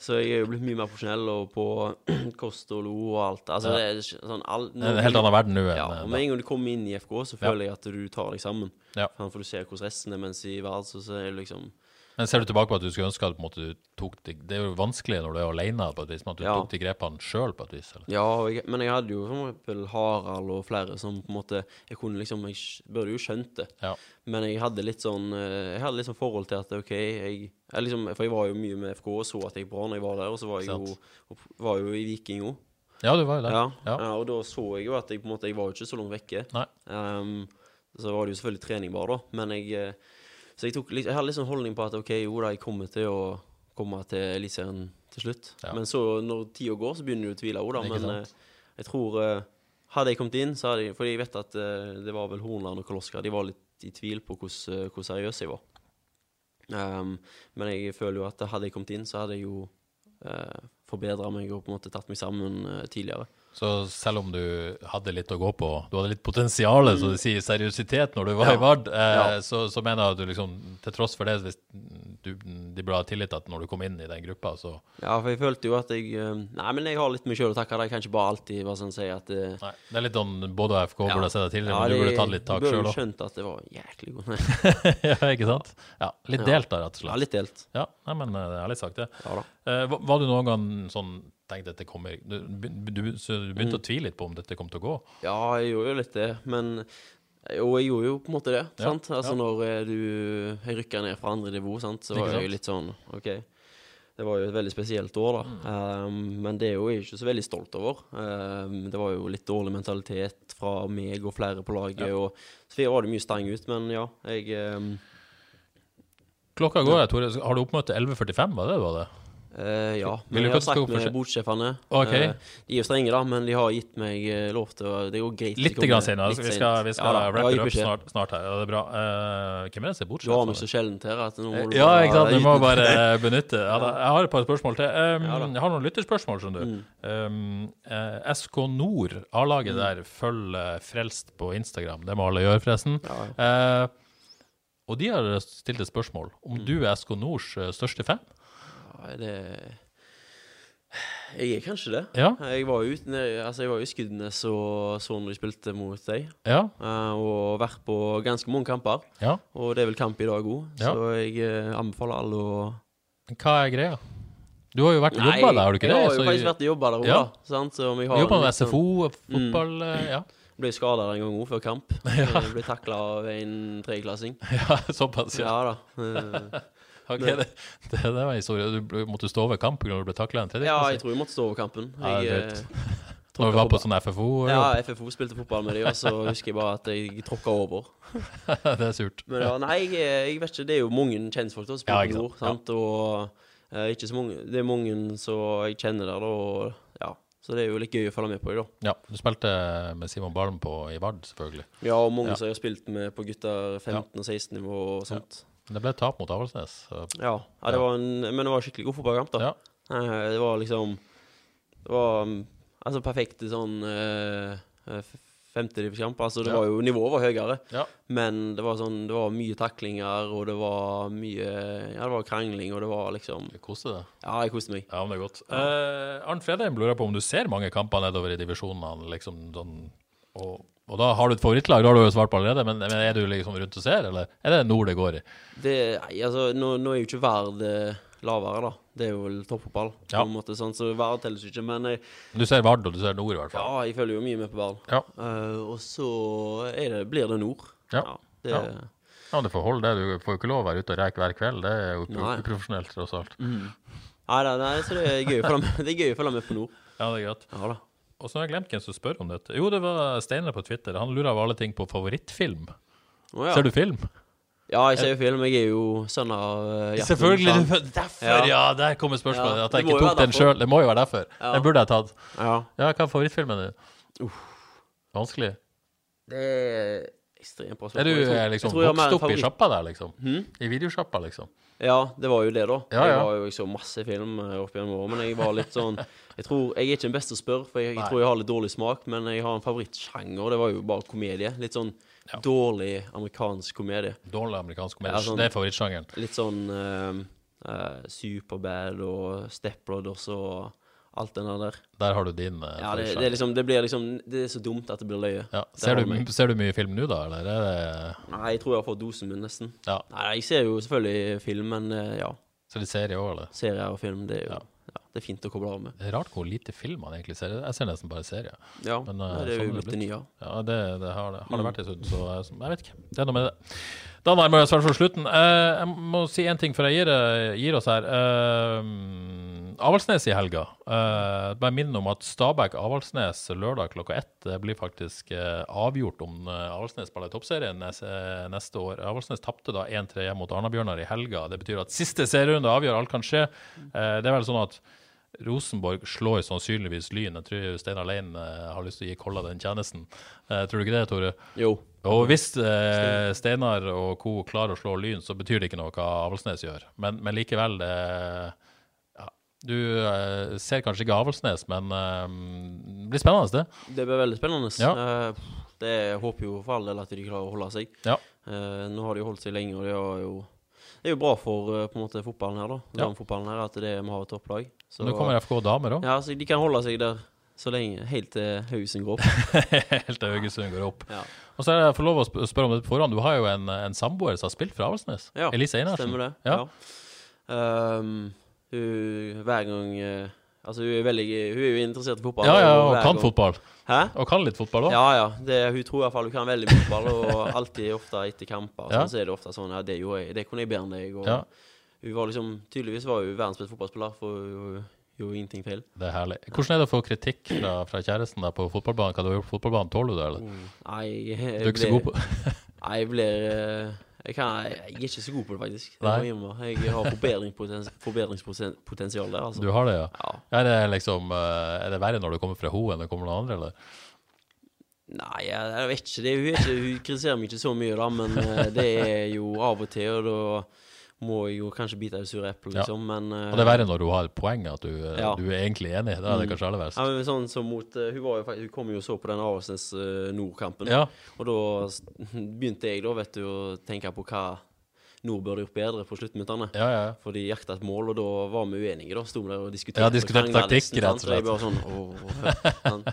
Så jeg er jo blitt mye mer profesjonell og på kost og lo og alt. Altså, Ja. det er sånn all, en helt annen verden nå Ja, eh, og med en gang du kommer inn i FK, så føler jeg at du tar deg sammen. Ja. For du ser hvordan resten er, mens i Vard så, så er det liksom Men ser du tilbake på at du skulle ønske at måte, du tok de, Det er jo vanskelig når du er alene, på et vis, men at du Ja. tok de grepene sjøl på et vis? Eller? Ja, jeg, men jeg hadde jo for eksempel Harald og flere som på en måte Jeg kunne liksom Jeg burde jo skjønt det. Ja. Men jeg hadde litt sånn eh, Jeg hadde litt sånn forhold til at OK, jeg, jeg liksom For jeg var jo mye med FK og så at jeg gikk bra når jeg var der, og så var jeg jo, var jo i Viking òg. ja, du var jo der. Ja, Ja. og da så jeg jo at jeg på en måte Jeg var jo ikke så langt vekke. Ehm, så var det jo selvfølgelig trening bare, da. Men jeg eh, Så jeg tok Jeg hadde sånn holdning på at OK, jo da, jeg kommer til å komme til Eliteserien til slutt. Ja. Men så, når tida går, så begynner du å tvile òg, da. Men sant? eh, jeg tror eh, Hadde jeg kommet inn, så hadde jeg For jeg vet at eh, det var vel Hornland og Koloska De var litt i tvil på hvordan, hvor seriøs jeg var. Um, men jeg føler jo at hadde jeg kommet inn, så hadde jeg jo uh, forbedra meg og på en måte tatt meg sammen uh, tidligere. Så selv om du hadde litt å gå på, du hadde litt potensial, så du sier seriøsitet når du var Ja. i Vard, eh, Ja. så, så mener jeg at du liksom, til tross for det, hvis du, de burde ha tillit når du kom inn i den gruppa, så Ja, for jeg følte jo at jeg eh, Nei, men jeg har litt meg sjøl å takke. Jeg kan ikke bare alltid bare sånn si at eh, Nei. Det er litt sånn både AFK burde ha sett deg tidligere, ja, men du burde tatt litt tak burde sjøl òg. skjønt at det var jæklig godt. ja, ikke sant? Ja, litt Ja. delt da, rett og slett. Ja, litt delt. Ja, nei, men jeg har litt sagt det. Ja da. Eh, var, du noen gang sånn tenkte at det kommer Du, du, så du begynte Mm. å tvile litt på om dette kom til å gå? Ja, jeg gjorde jo litt det, men Jo, jeg gjorde jo på en måte det. Ja, sant? Altså ja. når eh, du Jeg rykka ned fra andre nivå, sant, så var jeg jo litt sånn OK. Det var jo et veldig spesielt år, da. Mm. Um, men det er jo jeg ikke så veldig stolt over. Um, det var jo litt dårlig mentalitet fra meg og flere på laget. Ja. Og, så var det mye stang ut, men ja, jeg um, Klokka går, Tore. Har du oppmøte 11.45? Var det det var det? Eh, ja, men jeg har snakket med bordsjefene. Okay. Ok. Eh, de er jo strenge, da, men de har gitt meg uh, lov til å Det går greit. Litt grann senere. litt Vi skal, vi skal Ja rappe det opp snart, snart her. Ja, det er bra. Hvem er det som er Du har meg så sjeldent her at nå må du Ja, bare- ikke sant. Du må bare benytte. Ja, da, jeg har et par spørsmål til. Um, jeg har noen lytterspørsmål, skjønner du. Um, eh, SK Nord, A-laget der, følger Frelst på Instagram. Det må alle gjøre, forresten. Og de har stilt et spørsmål om du er SK Nords største fan. Ja, det Jeg er kanskje det. Ja. Jeg var jo altså i Skudenes og så når de spilte mot deg. Ja. eh, og vært på ganske mange kamper. ja. Og det er vel kamp i dag òg, Ja. så jeg eh, anbefaler alle å Hva er greia? Du har jo vært og jobba der, har du ikke det? jeg har jo Så- faktisk vært og jobba der òg, Ja. da. Sant? Så vi har Jobba med litt sånn- SFO, fotball mm. Ja, Ble skada en gang òg, før kamp. Jeg ble takla av en tredjeklassing. ja såpass, ja. Ja da. Eh, Ok, det, det, det var en historie. Du måtte stå over kampen når du ble takla? Ja, jeg tror jeg måtte stå over kampen. Jeg, eh, Når du var på sånn FFO? ja, FFO spilte fotball med dem, og så husker jeg bare at jeg tråkka over. det er surt. Men ja, nei, jeg, jeg vet ikke. Det er jo mange kjentfolk som Ja, spiller ja, Nord. sant. Ja. Og uh, ikke så mange Det er mange som jeg kjenner der. Og, ja. Så det er jo litt gøy å følge med på dem, da. Ja, du spilte med Simon Balm på, i Vard, selvfølgelig. Ja, og mange Ja. som jeg har spilt med på gutter 15 og 16 nivå og sånt. Det ble tap mot Avaldsnes. Ja. ja, det var en Men det var en skikkelig god fotballkamp, da. Ja. Eh, Det var liksom Det var um, altså perfekte sånn uh, femtedivisjonskamp. Altså, det Ja. var jo Nivået var høyere, Ja. men det var sånn Det var mye taklinger, og det var mye Ja, det var krangling, og det var liksom Du koste deg. Ja, jeg koste meg. Ja, men det er godt. Eh, Arnt Fredheim lurer på om du ser mange kamper nedover i divisjonene, liksom sånn og, og da har du et favorittlag, da har du jo svart på allerede, men, men er du liksom rundt og ser, eller er det nord det går i? Det, altså, nå, nå er jo ikke Verd eh, lavere, da. Det er jo vel toppfotball, Ja. på en måte, sånn, så Verd telles ikke. Men jeg, Du ser Vard, og du ser nord i hvert fall. ja, jeg følger jo mye med på Vard. Ja. Uh, og så det, blir det Nord. Ja. det, Ja. Ja, du får holde det. Du får jo ikke lov å være ute og reke hver kveld. Det er jo uprofesjonelt, tross alt. Nei, nei, nei, så det er gøy å følge med på Nord. Ja, det er greit. Ja da. Og så har jeg glemt hvem som spør om dette. Jo, det var Steinar på Twitter. Han lurer av alle ting på favorittfilm. Oh, ja. Ser du film? Ja, jeg ser jo film. Jeg er jo sønn av uh, Selvfølgelig! sant? du- Derfor, ja. Ja. Der kommer spørsmålet. Ja, At jeg ikke tok den sjøl. Det må jo være derfor. Ja. Den burde jeg tatt. Ja. Ja, hva er favorittfilmen din? Vanskelig. Det er ekstremt bra Er du Jeg tror- eh, liksom jeg vokst opp i sjappa der, liksom? I videosjappa, liksom? Ja, det var jo det, da. Ja, Jeg ja. var jo så masse film eh, opp gjennom året, men jeg var litt sånn Jeg tror, jeg er ikke den beste å spørre, for jeg, jeg tror jeg har litt dårlig smak, men jeg har en favorittsjanger, det var jo bare komedie. Litt sånn dårlig amerikansk komedie. Dårlig amerikansk komedie. Ja, sånn- Det er favorittsjangeren. Litt sånn uh, uh, Superbad og Step Brothers og alt den der. Der har du din uh, Ja, det, det, er liksom, det blir liksom Det er så dumt at det blir løye. Ja. Ser, du, meg. ser du mye film nå, da, eller er det Nei, jeg tror jeg har fått dosen min, nesten. Ja. Nei, jeg ser jo selvfølgelig film, men eh, ja. Ser du serie òg, eller? Serier og film, det er jo Ja. ja. det er fint å koble av med. Det er rart hvor lite film man egentlig ser. Jeg ser nesten bare serier. Ja, Men, nei, eh, det er sånn jo er det blitt det nye. Ja, det, det har det, har det vært en stund, så jeg, jeg vet ikke. Det er noe med det. Da nærmer vi oss i hvert fall slutten. Eh, jeg må si én ting før jeg gir, eh, gir oss her. Eh, Avaldsnes i helga. Uh, bare minne om at Stabæk-Avaldsnes lørdag klokka ett det blir faktisk uh, avgjort om uh, Avaldsnes spiller toppserien neste, neste år. Avaldsnes tapte da 1-3 mot Arna-Bjørnar i helga. Det betyr at siste serierunde avgjør, alt kan skje. Eh, det er vel sånn at Rosenborg slår sannsynligvis Lyn. Jeg tror Steinar Lein eh, har lyst til å gi Kolla den tjenesten. Eh, tror du ikke det, Tore? Jo. Og hvis eh, Steinar og co. klarer å slå Lyn, så betyr det ikke noe hva Avaldsnes gjør. Men, men likevel det, ja, Du uh, ser kanskje ikke Avaldsnes, men uh, det blir spennende, det. Det blir veldig spennende. Ja. Uh, det jeg håper jo for all del at de klarer å holde seg. Ja. Eh, nå har de holdt seg lenge, og det er jo det er jo bra for eh, måte fotballen her, da. Ja. Damefotballen her, at det vi har et topplag. Så, Nå kommer FK damer da? Ja, så de kan holde seg der så lenge, helt til Haugesund går opp. Helt til Haugesund går opp. Ja. Og så er det får lov å spørre om det på forhånd. Du har jo en, en samboer som har spilt for Avaldsnes. Ja, Elise Einarsen. Stemmer det. Ja. Ja. Um, hun hver gang eh, Altså, hun er veldig Hun er jo interessert i fotball. Ja, ja, og og kan gang- fotball. Hæ? Og kan litt fotball òg. Ja, ja. Det, hun tror i hvert fall hun kan veldig mye fotball, og alltid ofte etter kamper. Ja. Sånn, så er det ofte sånn Ja, det gjorde jeg. Det kunne jeg bedre enn deg. Og Ja. hun var liksom Tydeligvis var hun verdens beste fotballspiller, for hun gjorde ingenting feil. Det er herlig. Hvordan er det å få kritikk fra, fra kjæresten der på fotballbanen? Hva du har gjort på fotballbanen? Tåler du det, eller? Nei, jeg, Du er ikke så god på Nei, jeg blir eh, jeg, kan, jeg er ikke så god på det, faktisk. Jeg. Jeg har forbedringspotensial der, altså. Du har det, ja? Ja. Er det liksom eh, Er det verre når det kommer fra henne enn det kommer fra andre, eller? Nei, jeg, vet ikke. Det, hun, ikke. hun kritiserer meg ikke så mye, da, men eh, det er jo av og til, og da må jo kanskje bite i det sure eplet, Ja. liksom. Men uh, Og det er verre når du har poeng, at du, eh, Ja. du er egentlig enig. Da er det Mm. kanskje aller verst. Ja, men sånn som mot uh, Hun, var jo, hun kom jo og så på den Avaldsnes uh, Nord-kampen. Ja. Og da begynte jeg da, vet du, å tenke på hva Nord burde gjort bedre på sluttminuttene. Ja, ja. For de jakta et mål, og da var vi uenige. da Sto vi der og diskuterte. Ja, diskuterte taktikk, rett og slett. bare sånn, åh, sånn.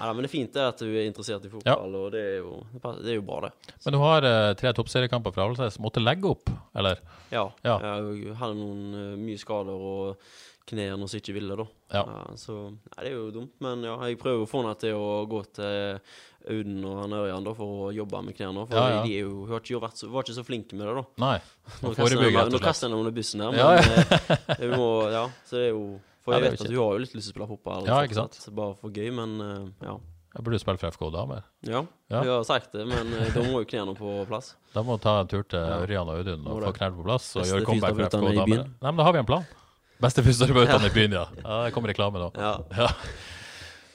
Ja, men det er fint det at du er interessert i fotball, og det er, jo, det er jo bra, det. Men du har uh, tre toppseriekamper fra Avaldsnes. Måtte legge opp, eller? Ja. Ja. Jeg hadde noen uh, mye skader og knærne som ikke ville, da. Ja. så nei, det er jo dumt. Men ja, jeg prøver å få henne til å gå til Auden og han Ørjan da, for å jobbe med knærne. For Ja, ja. de jo, har ikke vært så, var ikke så flinke med det, da. Nei. Nå kaster jeg- jeg henne under bussen her, men Ja, ja. eh, må, ja, så det er jo For jeg vet at hun har jo litt lyst til å spille fotball. Ja, ikke sant? fortsatt, Bare for gøy, men eh, ja. Jeg burde spille for FK damer. Ja, Ja. hun har sagt det, men eh, da må jo knærne på plass. Da må du ta en tur til Ørjan og Audun og få knærne på plass og gjøre comeback for FK damer. Nei, men da har vi en plan. Beste fysioterapeutene i byen, ja. ja. Det kommer reklame nå. Ja.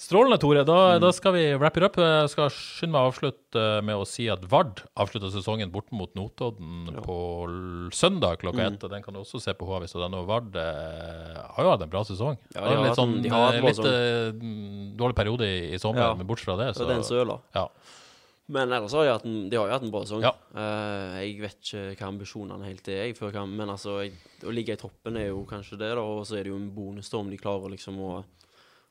Ja. Strålende, Tore. Da, da skal vi wrap it up. Jeg skal skynde meg å avslutte med å si at Vard avslutta sesongen borte mot Notodden på søndag klokka Mm. ett. og Den kan du også se på HV.no. Vard eh, har jo hatt en bra sesong. Ja, de litt sånn, de har eh, litt eh, dårlig periode i, i sommer, Ja. men bortsett fra det, Så den søla. ja. Men ellers har de hatt en, de har jo hatt en bra sesong. Ja. Uh, jeg vet ikke hva ambisjonene helt er, jeg, før kamp, men altså, jeg, å ligge i toppen er jo kanskje det, da, og så er det jo en bonus om de klarer liksom å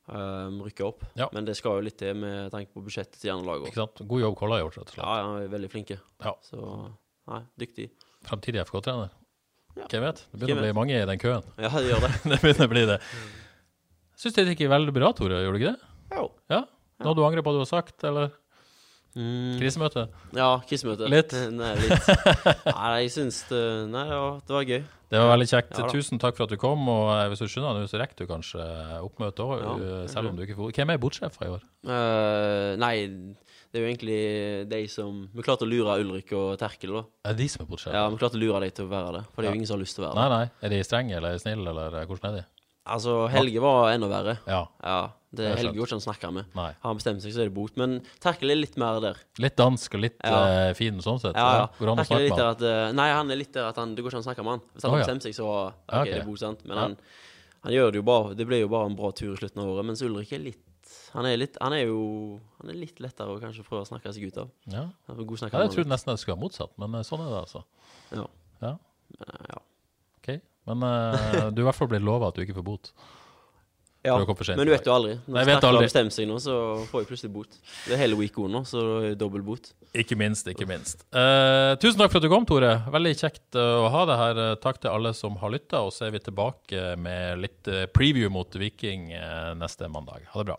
eh, rykke opp. Ja. Men det skal jo litt til med tanke på budsjettet til andre lag Ikke sant? God jobb Kolla har gjort, rett og slett. Ja, ja, veldig flinke. Ja. Så nei, dyktig. Framtidig FK-trener. Ja. Hvem vet? Det begynner å bli mange i den køen. Ja, det gjør det. det begynner å bli det. Syns det gikk veldig bra, Tore. Gjorde du ikke det? Jo. Ja? Noe du angrer på du har sagt, eller? Mm, Krisemøte? ja, krisemøte. Litt? Nei, litt. Nei, jeg syns det Nei, ja, det var gøy. Det var veldig kjekt. Ja. Tusen takk for at du kom. Og eh, hvis du skjønner nå, så rekker du kanskje oppmøte òg, Ja. selv om du ikke får Hvem er bortsjefer i år? Uh, nei, det er jo egentlig de som Vi klarte å lure Ulrik og Terkel, da. Er det de som er bortsett? Ja, vi klarte å lure dem til å være det. For det er jo ingen som har lyst til å være det. nei. nei. Er de strenge eller snille, eller eh, hvordan er de? Altså, Helge var enda verre. Ja. Ja, Det Det er Helge sant. snakker med. Nei. Har han bestemt seg, så er det bot. Men Terkel er litt mer der. Litt dansk og litt Ja. uh, fin sånn sett. Ja, ja. Går an å snakke med han. at eh, Nei, han er litt der at han, det går ikke an å snakke med han. Hvis han har bestemt seg, så OK, okay. det er bot, sant. Men han, han gjør det jo bare Det blir jo bare en bra tur i slutten av året. Mens Ulrik er litt Han er litt Han er jo Han er litt lettere å kanskje prøve å snakke seg ut av. Ja. God snakker jeg trodde nesten det skulle være motsatt, men eh, sånn er det altså. Ja. Ja, Men, ja. Okay. Men uh, du i hvert fall blitt lova at du ikke får bot. Ja, men du vet jo aldri. Når vet har bestemt seg nå, så får jeg plutselig bot. Det er hele week nå, så dobbel bot. Ikke minst, ikke minst. Uh, tusen takk for at du kom, Tore. Veldig kjekt eh, å ha deg her. Eh, Takk til alle som har lytta, og så er vi tilbake med litt preview mot Viking neste mandag. Ha det bra.